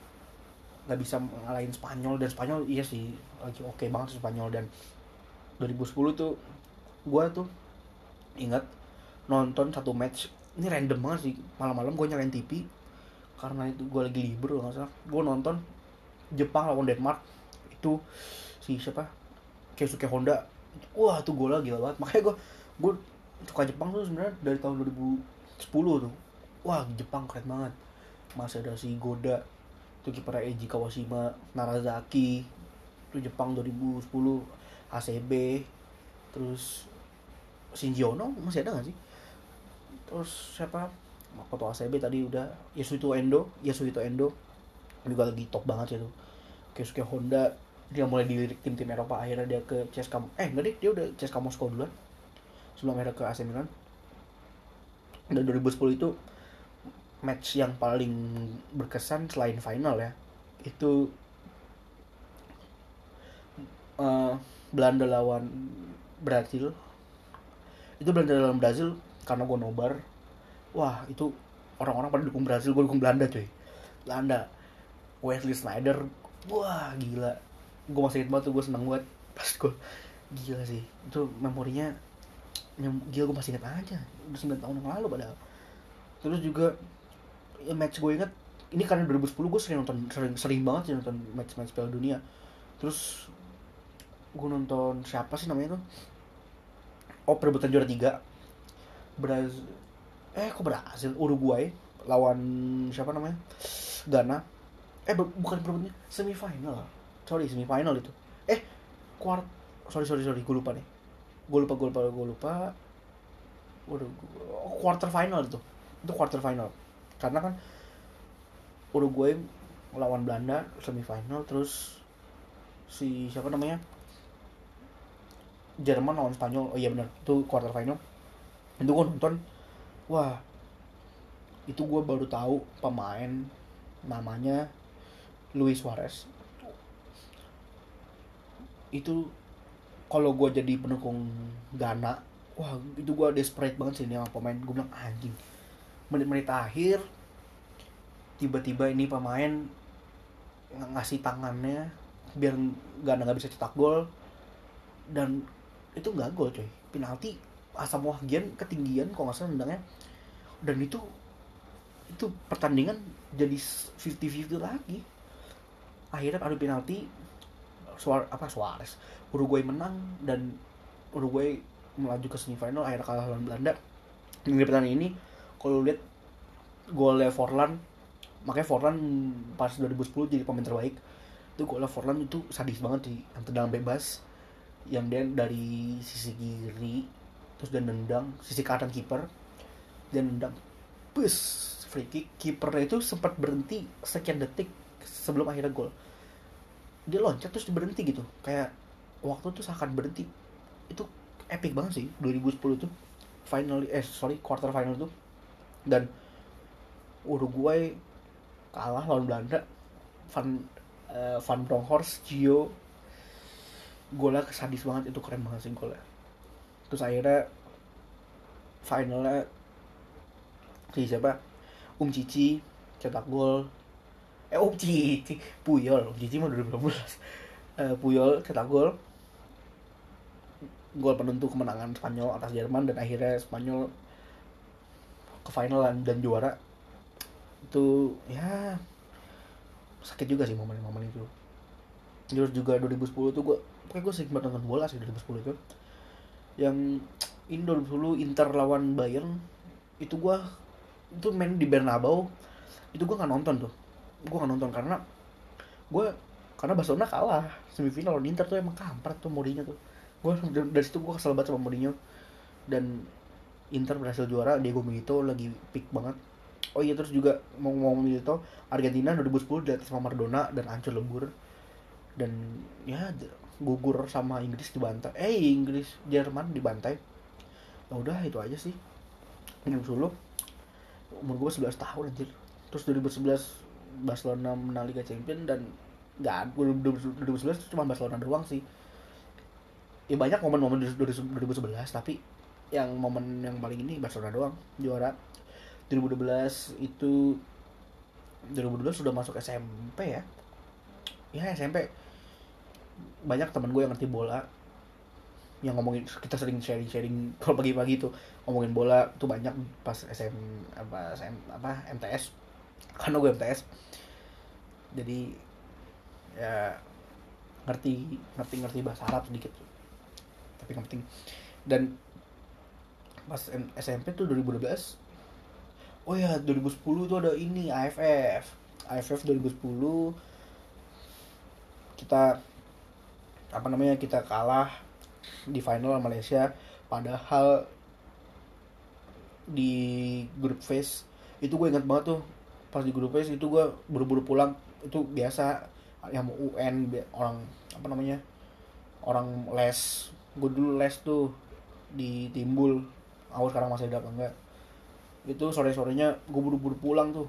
nggak bisa ngalahin Spanyol dan Spanyol iya sih lagi oke banget sih Spanyol. Dan 2010 tuh gue tuh ingat nonton satu match. Ini random banget sih. Malam-malam gue nyalain TV karena itu gue lagi libur nggak salah. Gue nonton Jepang lawan Denmark. Itu si siapa? Keisuke Honda. Wah tuh gue lagi banget. Makanya gue gue suka Jepang tuh sebenarnya dari tahun 2010 tuh. Wah Jepang keren banget. Masih ada si Goda itu kiper Eiji Kawashima Narazaki itu Jepang 2010 ACB terus Shinji Ono masih ada gak sih? Terus siapa? Makoto ACB tadi udah Yasuhito Endo Yasuhito Endo. Juga lagi top banget sih tuh. Keisuke Honda dia mulai dilirik tim-tim Eropa. Akhirnya dia ke CSKA eh enggak deh dia udah CSKA Moskow duluan. Sebelum akhirnya ke AC Milan. Dan 2010 itu match yang paling berkesan selain final ya itu uh, Belanda lawan Brazil itu Belanda lawan Brazil karena gue nobar. Wah itu orang-orang pada dukung Brazil gue dukung Belanda cuy. Belanda. Wesley Snyder wah gila. Gue masih ingat banget tuh gue seneng banget pas gue gila sih. Itu memorinya yang gila gue masih ingat aja. Udah 9 tahun yang lalu padahal. Terus juga ya, match gue inget ini karena 2010 gue sering nonton sering sering banget sih nonton match match Piala Dunia. Terus gue nonton siapa sih namanya tuh oh perebutan juara tiga. Brazil eh kok Brazil? Uruguay lawan siapa namanya? Ghana. Eh bukan perebutnya semifinal. Sorry semifinal itu. Eh quart sorry sorry sorry gue lupa nih. Gue lupa gue lupa gue lupa. Udah oh, quarter final itu. Itu quarter final. Karena kan Uruguay lawan Belanda semifinal terus si siapa namanya Jerman lawan Spanyol. Oh iya benar. Itu quarter final. Itu gue nonton. Wah itu gue baru tahu pemain namanya Luis Suarez. Itu kalau gue jadi pendukung Ghana wah itu gue desperate banget sih ini sama pemain. Gue bilang anjing menit-menit akhir tiba-tiba ini pemain ng ngasih tangannya biar Ghana nggak bisa cetak gol dan itu nggak gol coy. Penalti asam wahgian ketinggian kalau nggak salah nendangnya. Dan itu itu pertandingan jadi 50-50 lagi. Akhirnya adu penalti Suar apa Suarez. Uruguay menang dan Uruguay melaju ke semifinal akhirnya kalah lawan Belanda. Di pertandingan ini kalau lihat golnya Forlan makanya Forlan pas 2010 jadi pemain terbaik. Itu golnya Forlan itu sadis banget di yang tendangan bebas yang dia dari sisi kiri terus dia nendang sisi kanan kiper dan nendang bus free kick. Kipernya itu sempat berhenti sekian detik sebelum akhirnya gol. Dia loncat terus berhenti gitu. Kayak waktu tuh seakan berhenti. Itu epic banget sih 2010 tuh. Final eh sorry quarter final tuh. Dan Uruguay kalah lawan Belanda. Van uh, Van Bronckhorst Gio golnya kesadis banget itu keren banget sih golnya. Terus akhirnya finalnya si siapa? Um Cici cetak gol. Eh Om Cici Puyol. Om Cici mah 2012 uh, Puyol cetak gol. Gol penentu kemenangan Spanyol atas Jerman dan akhirnya Spanyol ke final dan juara. Itu ya sakit juga sih momen-momen itu. Terus juga 2010 tuh gue pokoknya gue sering banget nonton bola sih 2010 itu. Yang ini 2010 Inter lawan Bayern itu gue itu main di Bernabeu itu gue nggak nonton tuh. Gue gak nonton karena gue karena Barcelona kalah semifinal lawan Inter tuh emang kampret tuh Mourinho tuh. Gue dari situ gue kesel banget sama Mourinho. Dan Inter berhasil juara Diego Milito lagi peak banget. Oh iya terus juga mau ngomong Milito Argentina 2010 di atas Maradona dan hancur lebur. Dan ya gugur sama Inggris dibantai. Eh Inggris Jerman dibantai. Ya udah itu aja sih. Yang dulu umur gue 11 tahun anjir. Terus 2011 Barcelona menang Liga Champions dan nggak 2011 cuma Barcelona doang sih. Ya banyak momen-momen 2011 tapi yang momen yang paling ini Barcelona doang juara. 2012 itu 2012 sudah masuk SMP ya. Ya SMP banyak teman gue yang ngerti bola yang ngomongin kita sering sharing sharing kalau pagi-pagi tuh ngomongin bola tuh banyak pas SM apa SM, apa MTS karena gue MTS jadi ya ngerti ngerti ngerti bahasa Arab sedikit tapi nggak penting. Dan pas SMP tuh 2012 oh ya 2010 tuh ada ini AFF AFF 2010 kita apa namanya kita kalah di final Malaysia padahal di grup phase itu gue ingat banget tuh pas di grup phase itu gue buru-buru pulang itu biasa yang mau UN orang apa namanya orang les gue dulu les tuh di timbul aku sekarang masih ada apa enggak. Itu sore sorenya gue buru-buru pulang tuh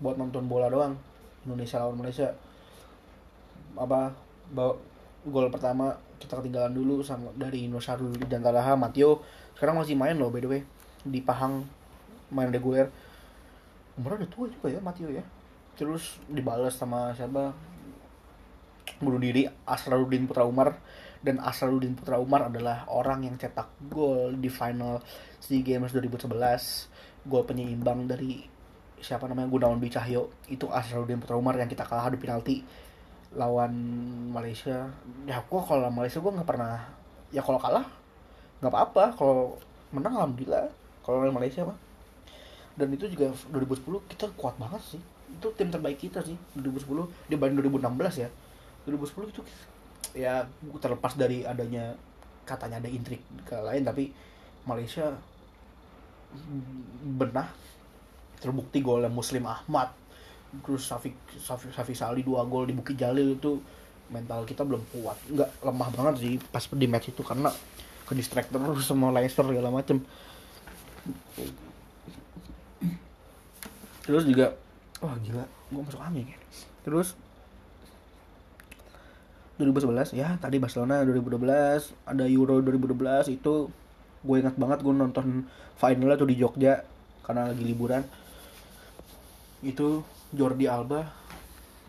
buat nonton bola doang Indonesia lawan Malaysia. Apa bawa gol pertama kita ketinggalan dulu sama dari Nusarul dan Talaha Matio sekarang masih main loh by the way di Pahang main reguler. Umurnya udah tua juga ya Matio ya? Terus dibalas sama siapa? Bunuh diri Asraruddin Putra Umar dan Asraruddin Putra Umar adalah orang yang cetak gol di final SEA Games 2011 gol penyeimbang dari siapa namanya? Gunawan Dwi Cahyo itu Asraruddin Putra Umar yang kita kalah adu penalti lawan Malaysia. Ya gua kalau Malaysia gua nggak pernah ya kalau kalah nggak apa-apa. Kalau menang alhamdulillah. Kalau lawan Malaysia mah. Dan itu juga 2010 kita kuat banget sih. Itu tim terbaik kita sih 2010 dibanding 2016 ya. 2010 itu ya terlepas dari adanya katanya ada intrik ke lain tapi Malaysia benah. Terbukti golnya Muslim Ahmad terus Safi Safi, Safi Sali dua gol di Bukit Jalil itu mental kita belum kuat. Nggak lemah banget sih pas di match itu karena ke distract terus sama Leicester segala macem. Terus juga wah gila gue masuk angin ya. Terus 2011 ya tadi Barcelona 2012 ada Euro 2012 itu gue ingat banget gue nonton finalnya tuh di Jogja karena lagi liburan. Itu Jordi Alba.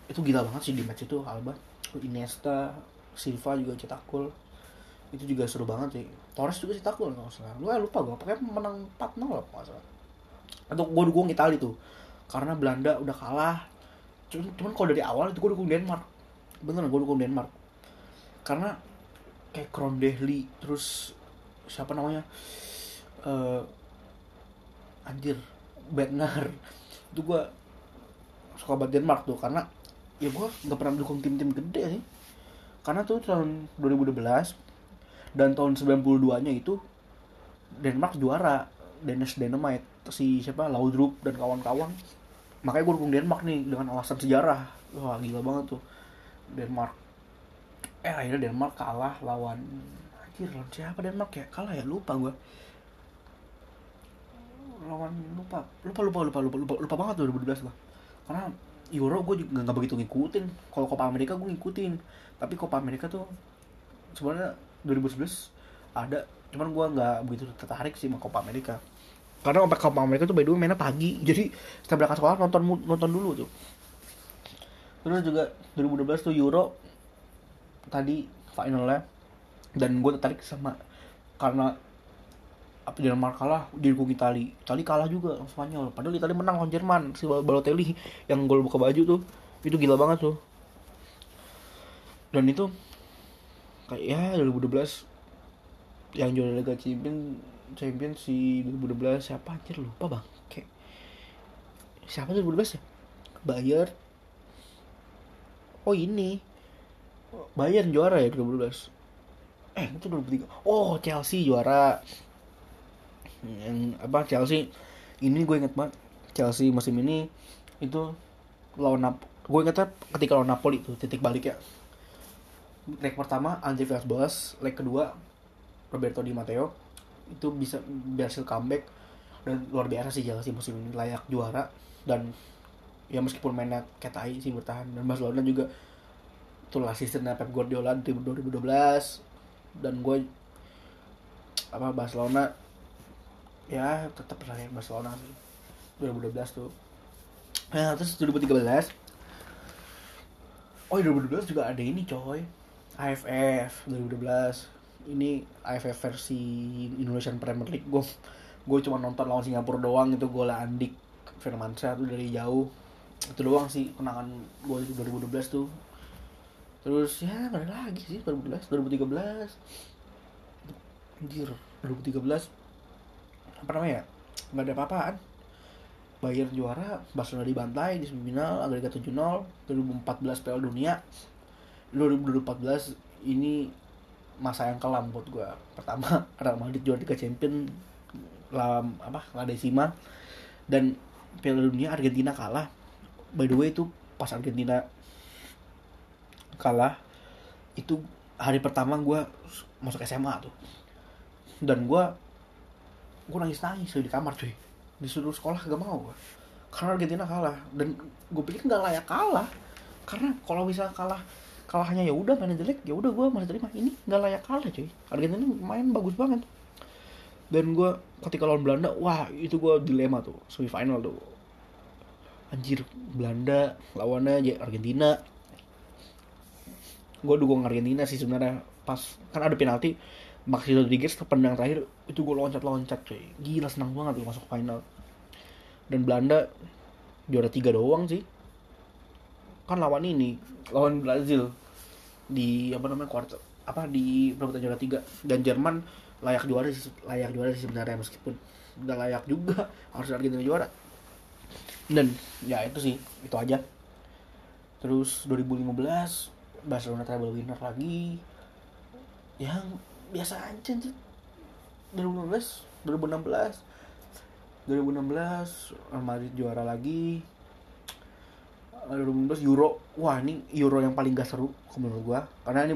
Itu gila banget sih di match itu Alba. Iniesta Silva juga cetak gol. Itu juga seru banget sih. Torres juga cetak gol nggak salah lu lupa gue pokoknya menang 4-0 lah nggak salah. Atau gue dukung Itali tuh karena Belanda udah kalah. Cuman, cuman kalau dari awal itu gue dukung Denmark. Bener gue dukung Denmark. Karena kayak Krondehli terus siapa namanya? Eh anjir Bednar. Itu gue suka banget Denmark tuh karena ya gue nggak pernah dukung tim-tim gede sih. Karena tuh tahun 2012 dan tahun 92 nya itu Denmark juara Danish Dynamite si siapa Laudrup dan kawan-kawan. Makanya gue dukung Denmark nih dengan alasan sejarah. Wah gila banget tuh. Denmark. Eh akhirnya Denmark kalah lawan anjir lawan siapa Denmark ya? Kalah ya? Lupa gue lawan lupa. Lupa lupa lupa lupa lupa, lupa banget tuh 2012 gue karena Euro gue juga nggak begitu ngikutin. Kalau Copa America gue ngikutin. Tapi Copa America tuh sebenarnya 2011 ada. Cuman gue nggak begitu tertarik sih sama Copa America. Karena Copa America tuh by the way mainnya pagi. Jadi setelah berangkat sekolah nonton nonton dulu tuh. Terus juga 2012 tuh Euro tadi finalnya. Dan gue tertarik sama karena apa Denmark kalah didukung Itali. Itali kalah juga sama Spanyol. Padahal Itali menang lawan Jerman si Balotelli yang gol buka baju tuh. Itu gila banget tuh. Dan itu kayak ya 2012 yang juara Liga Champion Champion si 2012 siapa anjir? Lupa bang. Kayak siapa tuh 2012 ya? Bayer. Oh ini. Bayern juara ya 2012 eh itu 2003 oh Chelsea juara yang apa Chelsea. Ini gue inget banget Chelsea musim ini itu lawan Nap gue ingetnya ketika lawan Napoli itu titik balik ya leg pertama Andre Villas-Boas. Leg kedua Roberto Di Matteo. Itu bisa berhasil comeback. Dan luar biasa sih Chelsea musim ini layak juara. Dan ya meskipun mainnya kayak tai sih bertahan. Dan Barcelona juga itulah sistemnya Pep Guardiola di 2012 dan gue apa Barcelona ya tetap saya Barcelona sih. 2012 tuh. Nah terus 2013 oh 2012 juga ada ini coy. AFF 2012 ini AFF versi Indonesian Premier League. Gue gue cuma nonton lawan Singapura doang itu gue Andik Firmansyah tuh dari jauh. Itu doang sih kenangan gue 2012 tuh. Terus ya ada lagi sih 2012 2013 anjir 2013 apa namanya nggak ada apa-apaan Bayern juara, Barcelona dibantai di semifinal, agregat 7-0, 2014 Piala Dunia, 2014 ini masa yang kelam buat gue. Pertama, Real Madrid juara Liga Champion, lam apa, La Decima, dan Piala Dunia Argentina kalah. By the way itu pas Argentina kalah, itu hari pertama gue masuk SMA tuh. Dan gue gue nangis nangis di kamar cuy. Disuruh sekolah gak mau gua. karena Argentina kalah. Dan gue pikir nggak layak kalah. Karena kalau bisa kalah kalahnya ya udah main jelek ya udah gue masih terima. Ini nggak layak kalah cuy. Argentina main bagus banget. Dan gue ketika lawan Belanda wah itu gue dilema tuh semifinal tuh. Anjir Belanda lawannya aja Argentina. Gue dukung Argentina sih sebenarnya. Pas kan ada penalti Maxi Rodriguez terpendang terakhir itu gue loncat-loncat cuy gila senang banget tuh masuk final. Dan Belanda juara tiga doang sih. Kan lawan ini lawan Brazil di apa namanya kuarter apa di perebutan juara tiga. Dan Jerman layak juara layak juara sih sebenarnya meskipun udah layak juga. Harus Argentina juara. Dan ya itu sih itu aja. Terus 2015 Barcelona treble winner lagi. Yang biasa aja sih 2015 2016 2016 Real Madrid juara lagi. 2016 Euro. Wah ini Euro yang paling gak seru menurut gua. Karena ini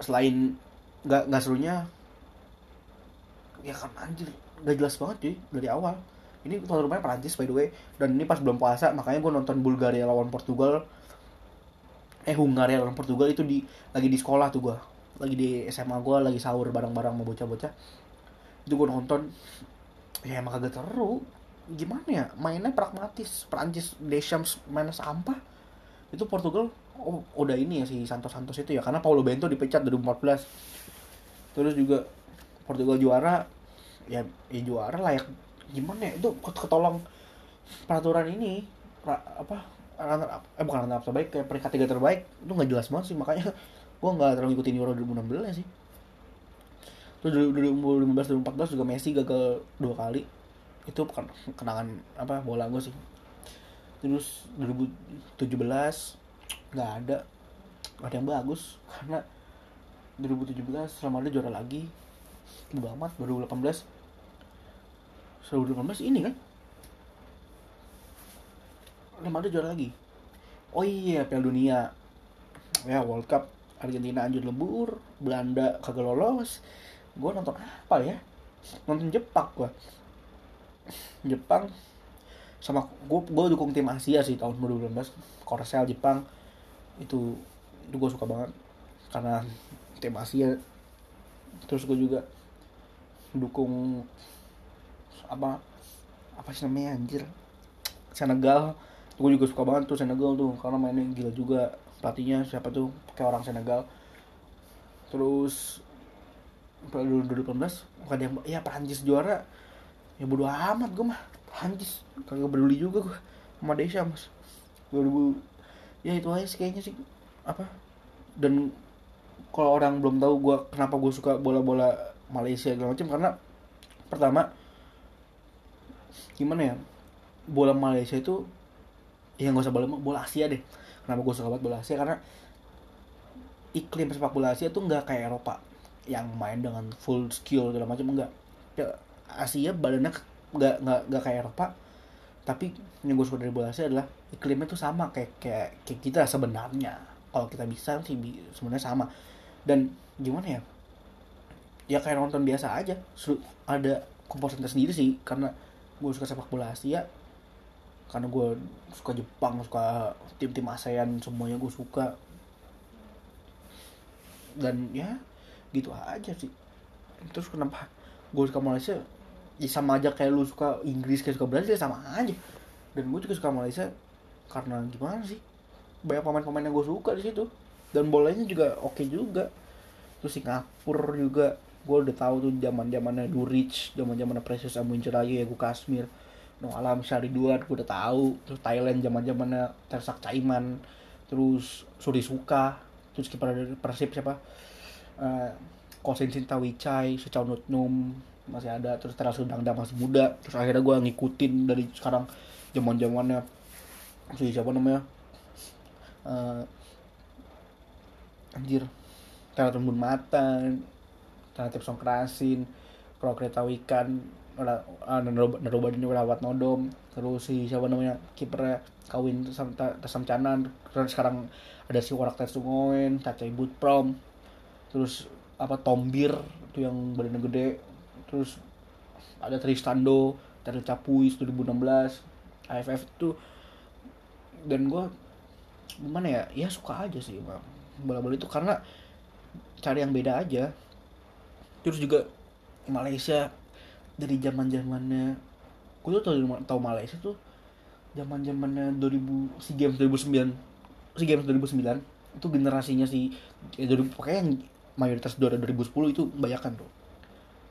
selain gak, gak serunya ya kan anjir gak jelas banget cuy dari awal. Ini tuan rumahnya Prancis by the way. Dan ini pas belum puasa makanya gue nonton Bulgaria lawan Portugal. Eh Hungaria lawan Portugal itu di lagi di sekolah tuh gua lagi di SMA gue lagi sahur bareng-bareng sama bocah-bocah. Itu gue nonton ya emang kagak seru. Gimana ya? Mainnya pragmatis Prancis Deschamps mainnya sampah. Itu Portugal oh, udah ini ya si Santos Santos itu ya karena Paulo Bento dipecat 2014 terus juga Portugal juara ya, ya juara layak gimana ya? Itu ketolong peraturan ini apa eh bukan runner terbaik kayak peringkat tiga terbaik. Itu nggak jelas banget sih makanya gue nggak terlalu ngikutin Euro 2016 sih. Terus 2015 2014 juga Messi gagal dua kali. Itu kenangan apa bola gue sih. Terus 2017 nggak ada. Ada yang bagus karena 2017 selama ada juara lagi. Udah amat 2018 2018 ini kan? Real juara lagi. Oh iya Piala Dunia. Ya World Cup Argentina anjur lebur Belanda kagak lolos. Gue nonton apa ya? Nonton Jepang gue Jepang sama gue gue dukung tim Asia sih tahun 2019 Korsel Jepang itu itu gue suka banget. Karena tim Asia. Terus gue juga dukung apa apa sih namanya anjir? Senegal. Gue juga suka banget tuh Senegal tuh karena mainnya gila juga pelatihnya siapa tuh? Kayak orang Senegal. Terus 2018 bukan yang ya Prancis juara. Ya bodo amat gue mah. Prancis kagak peduli juga gue sama Deschamps 2000 ya itu aja sih kayaknya sih. Apa? Dan kalau orang belum tahu gue kenapa gue suka bola-bola Malaysia segala macam karena pertama gimana ya? Bola Malaysia itu ya nggak usah bola bola Asia deh kenapa gue suka banget bola Asia? Karena iklim sepak bola Asia tuh nggak kayak Eropa yang main dengan full skill segala macam enggak ya, Asia badannya nggak nggak nggak kayak Eropa. Tapi yang gue suka dari bola Asia adalah iklimnya tuh sama kayak kayak, kayak kita sebenarnya. Kalau kita bisa sih sebenarnya sama. Dan gimana ya? Ya kayak nonton biasa aja. Ada komposisinya sendiri sih. Karena gue suka sepak bola Asia karena gue suka Jepang suka tim-tim ASEAN semuanya gue suka. Dan ya gitu aja sih. Terus kenapa gue suka Malaysia? Ya sama aja kayak lu suka Inggris kayak suka Brazil ya sama aja. Dan gue juga suka Malaysia karena gimana sih? Banyak pemain-pemain yang gue suka di situ. Dan bolanya juga oke juga. Terus Singapura juga. Gue udah tahu tuh zaman zamannya Durich zaman zamannya Precious Amunjerayu ya gue Kasmir no alam Syari Duat gue udah tahu. Terus Thailand zaman zamannya Tersak Caiman terus Suri Suka terus kiper Persib siapa? Uh, Kosin Sinta Wicai Secau Nutnum masih ada. Terus Teras Dangda masih muda. Terus akhirnya gue ngikutin dari sekarang zaman zamannya si siapa namanya? Uh, anjir Tera Tembun Mata Tera Tipsong Kerasin Kalau Kereta Wikan Naroba ini Rawat Nodom. Terus si siapa namanya kipernya kawin sama Tasam Canan terus sekarang ada si Warak Tetsungoen Caca Ibut Prom. Terus apa Tombir itu yang badannya gede. Terus ada Tristando dari Capuis 2016 AFF itu. Dan gue gimana ya ya suka aja sih bang. Bola-bola itu karena cari yang beda aja. Terus juga Malaysia dari zaman zamannya gue tuh tau, tau Malaysia tuh zaman zamannya 2000 si games 2009 si games 2009 itu generasinya si ya, pokoknya yang mayoritas juara 2010 itu banyakan tuh.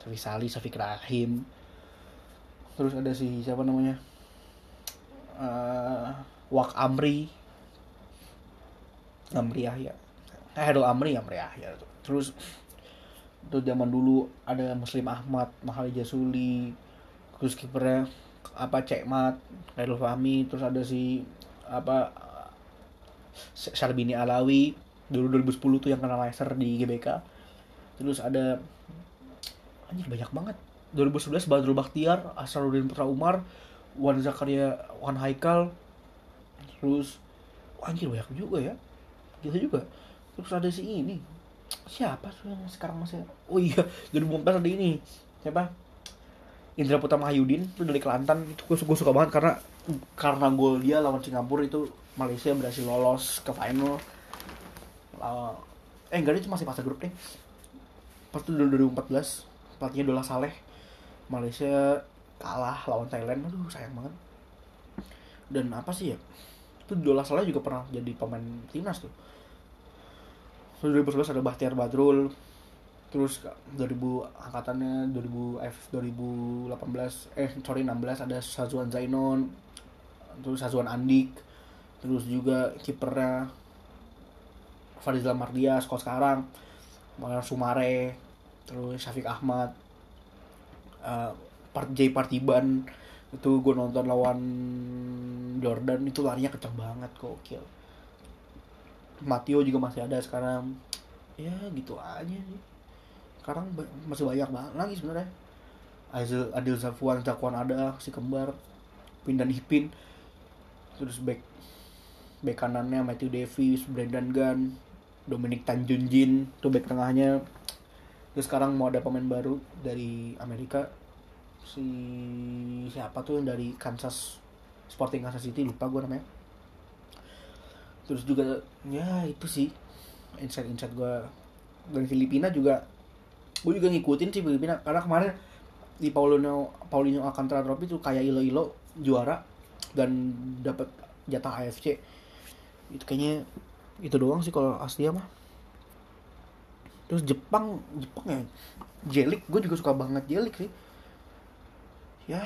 Safi Sali, Safi Rahim terus ada si siapa namanya? Uh, Wak Amri. Amri Yahya. Eh Hero Amri Amri Yahya terus itu zaman dulu ada Muslim Ahmad Mahal Jasuli terus kipernya apa Cekmat Khairul Fahmi terus ada si apa Syarbini Alawi dulu 2010 tuh yang kena laser di GBK. Terus ada anjir banyak banget. 2011 Badrul Bakhtiar Asrarudin Putra Umar Wan Zakaria Wan Haikal terus anjir banyak juga ya. Gitu juga. Terus ada si ini siapa tuh yang sekarang masih oh iya 2014 ada ini. Siapa? Indra Putra Mahyudin itu dari Kelantan. Itu gue, gue suka banget karena karena gol dia lawan Singapura itu Malaysia berhasil lolos ke final. Uh, eh enggak itu masih fase grup nih pas itu 2014 pelatihnya Dola Saleh Malaysia kalah lawan Thailand. Aduh sayang banget. Dan apa sih ya? Itu Dola Saleh juga pernah jadi pemain timnas tuh 2011 ada Bahtiar Badrul terus 2000 angkatannya 2000 F 2018 eh sorry 16 ada Sazuan Zainon terus Sazuan Andik terus juga kipernya Farizal Mardias kalau sekarang Malar Sumare terus Syafiq Ahmad uh, Part J Partiban itu gue nonton lawan Jordan itu larinya kenceng banget kok kill Matio juga masih ada sekarang. Ya gitu aja sih. Sekarang masih banyak banget lagi sebenarnya. Aizil Adil Zafwan Zakwan ada si kembar. Pindan Ipin. Terus back back kanannya Matthew Davis Brendan Gunn Dominic Tanjunjin tuh back tengahnya. Terus sekarang mau ada pemain baru dari Amerika. Si siapa tuh yang dari Kansas Sporting Kansas City lupa gue namanya terus juga ya itu sih. Insight insight gue dari Filipina juga gue juga ngikutin sih Filipina. Karena kemarin di Paulino Paulinho Alcantara Trophy itu kayak ilo ilo juara dan dapat jatah AFC itu kayaknya itu doang sih kalau Asia mah. Terus Jepang Jepang ya? Jelik gue juga suka banget Jelik sih. Ya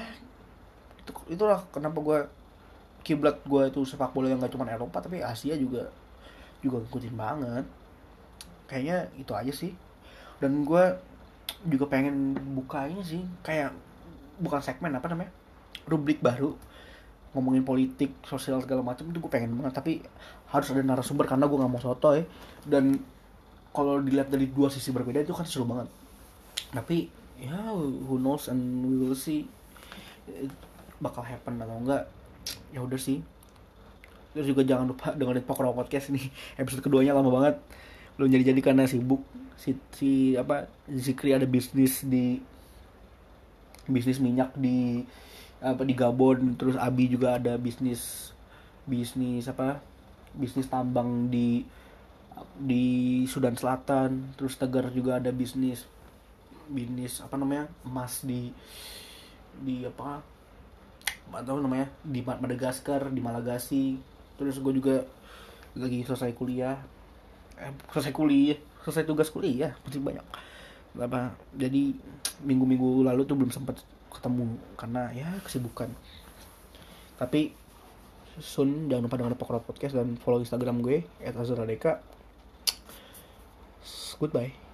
itu itulah kenapa gue kiblat gue itu sepak bola yang gak cuma Eropa tapi Asia juga juga ngikutin banget. Kayaknya itu aja sih. Dan gue juga pengen buka ini sih kayak bukan segmen apa namanya? Rubrik baru. Ngomongin politik sosial segala macam itu gue pengen banget. Tapi harus ada narasumber karena gue nggak mau soto ya. Dan kalau dilihat dari dua sisi berbeda itu kan seru banget. Tapi ya who knows and we will see bakal happen atau enggak ya udah sih. Terus juga jangan lupa dengerin Pokro Podcast nih. Episode keduanya lama banget. Belum jadi jadi karena sibuk. Si, si apa Zikri ada bisnis di bisnis minyak di apa di Gabon. Terus Abi juga ada bisnis bisnis apa bisnis tambang di di Sudan Selatan. Terus Tegar juga ada bisnis bisnis apa namanya emas di di apa tahu namanya? Di Madagaskar di Malagasi terus gue juga lagi selesai kuliah. Eh, selesai kuliah selesai tugas kuliah pasti banyak. Apa jadi minggu-minggu lalu tuh belum sempat ketemu karena ya kesibukan. Tapi soon jangan lupa dengar Pokrot Podcast dan follow Instagram gue @azradeka goodbye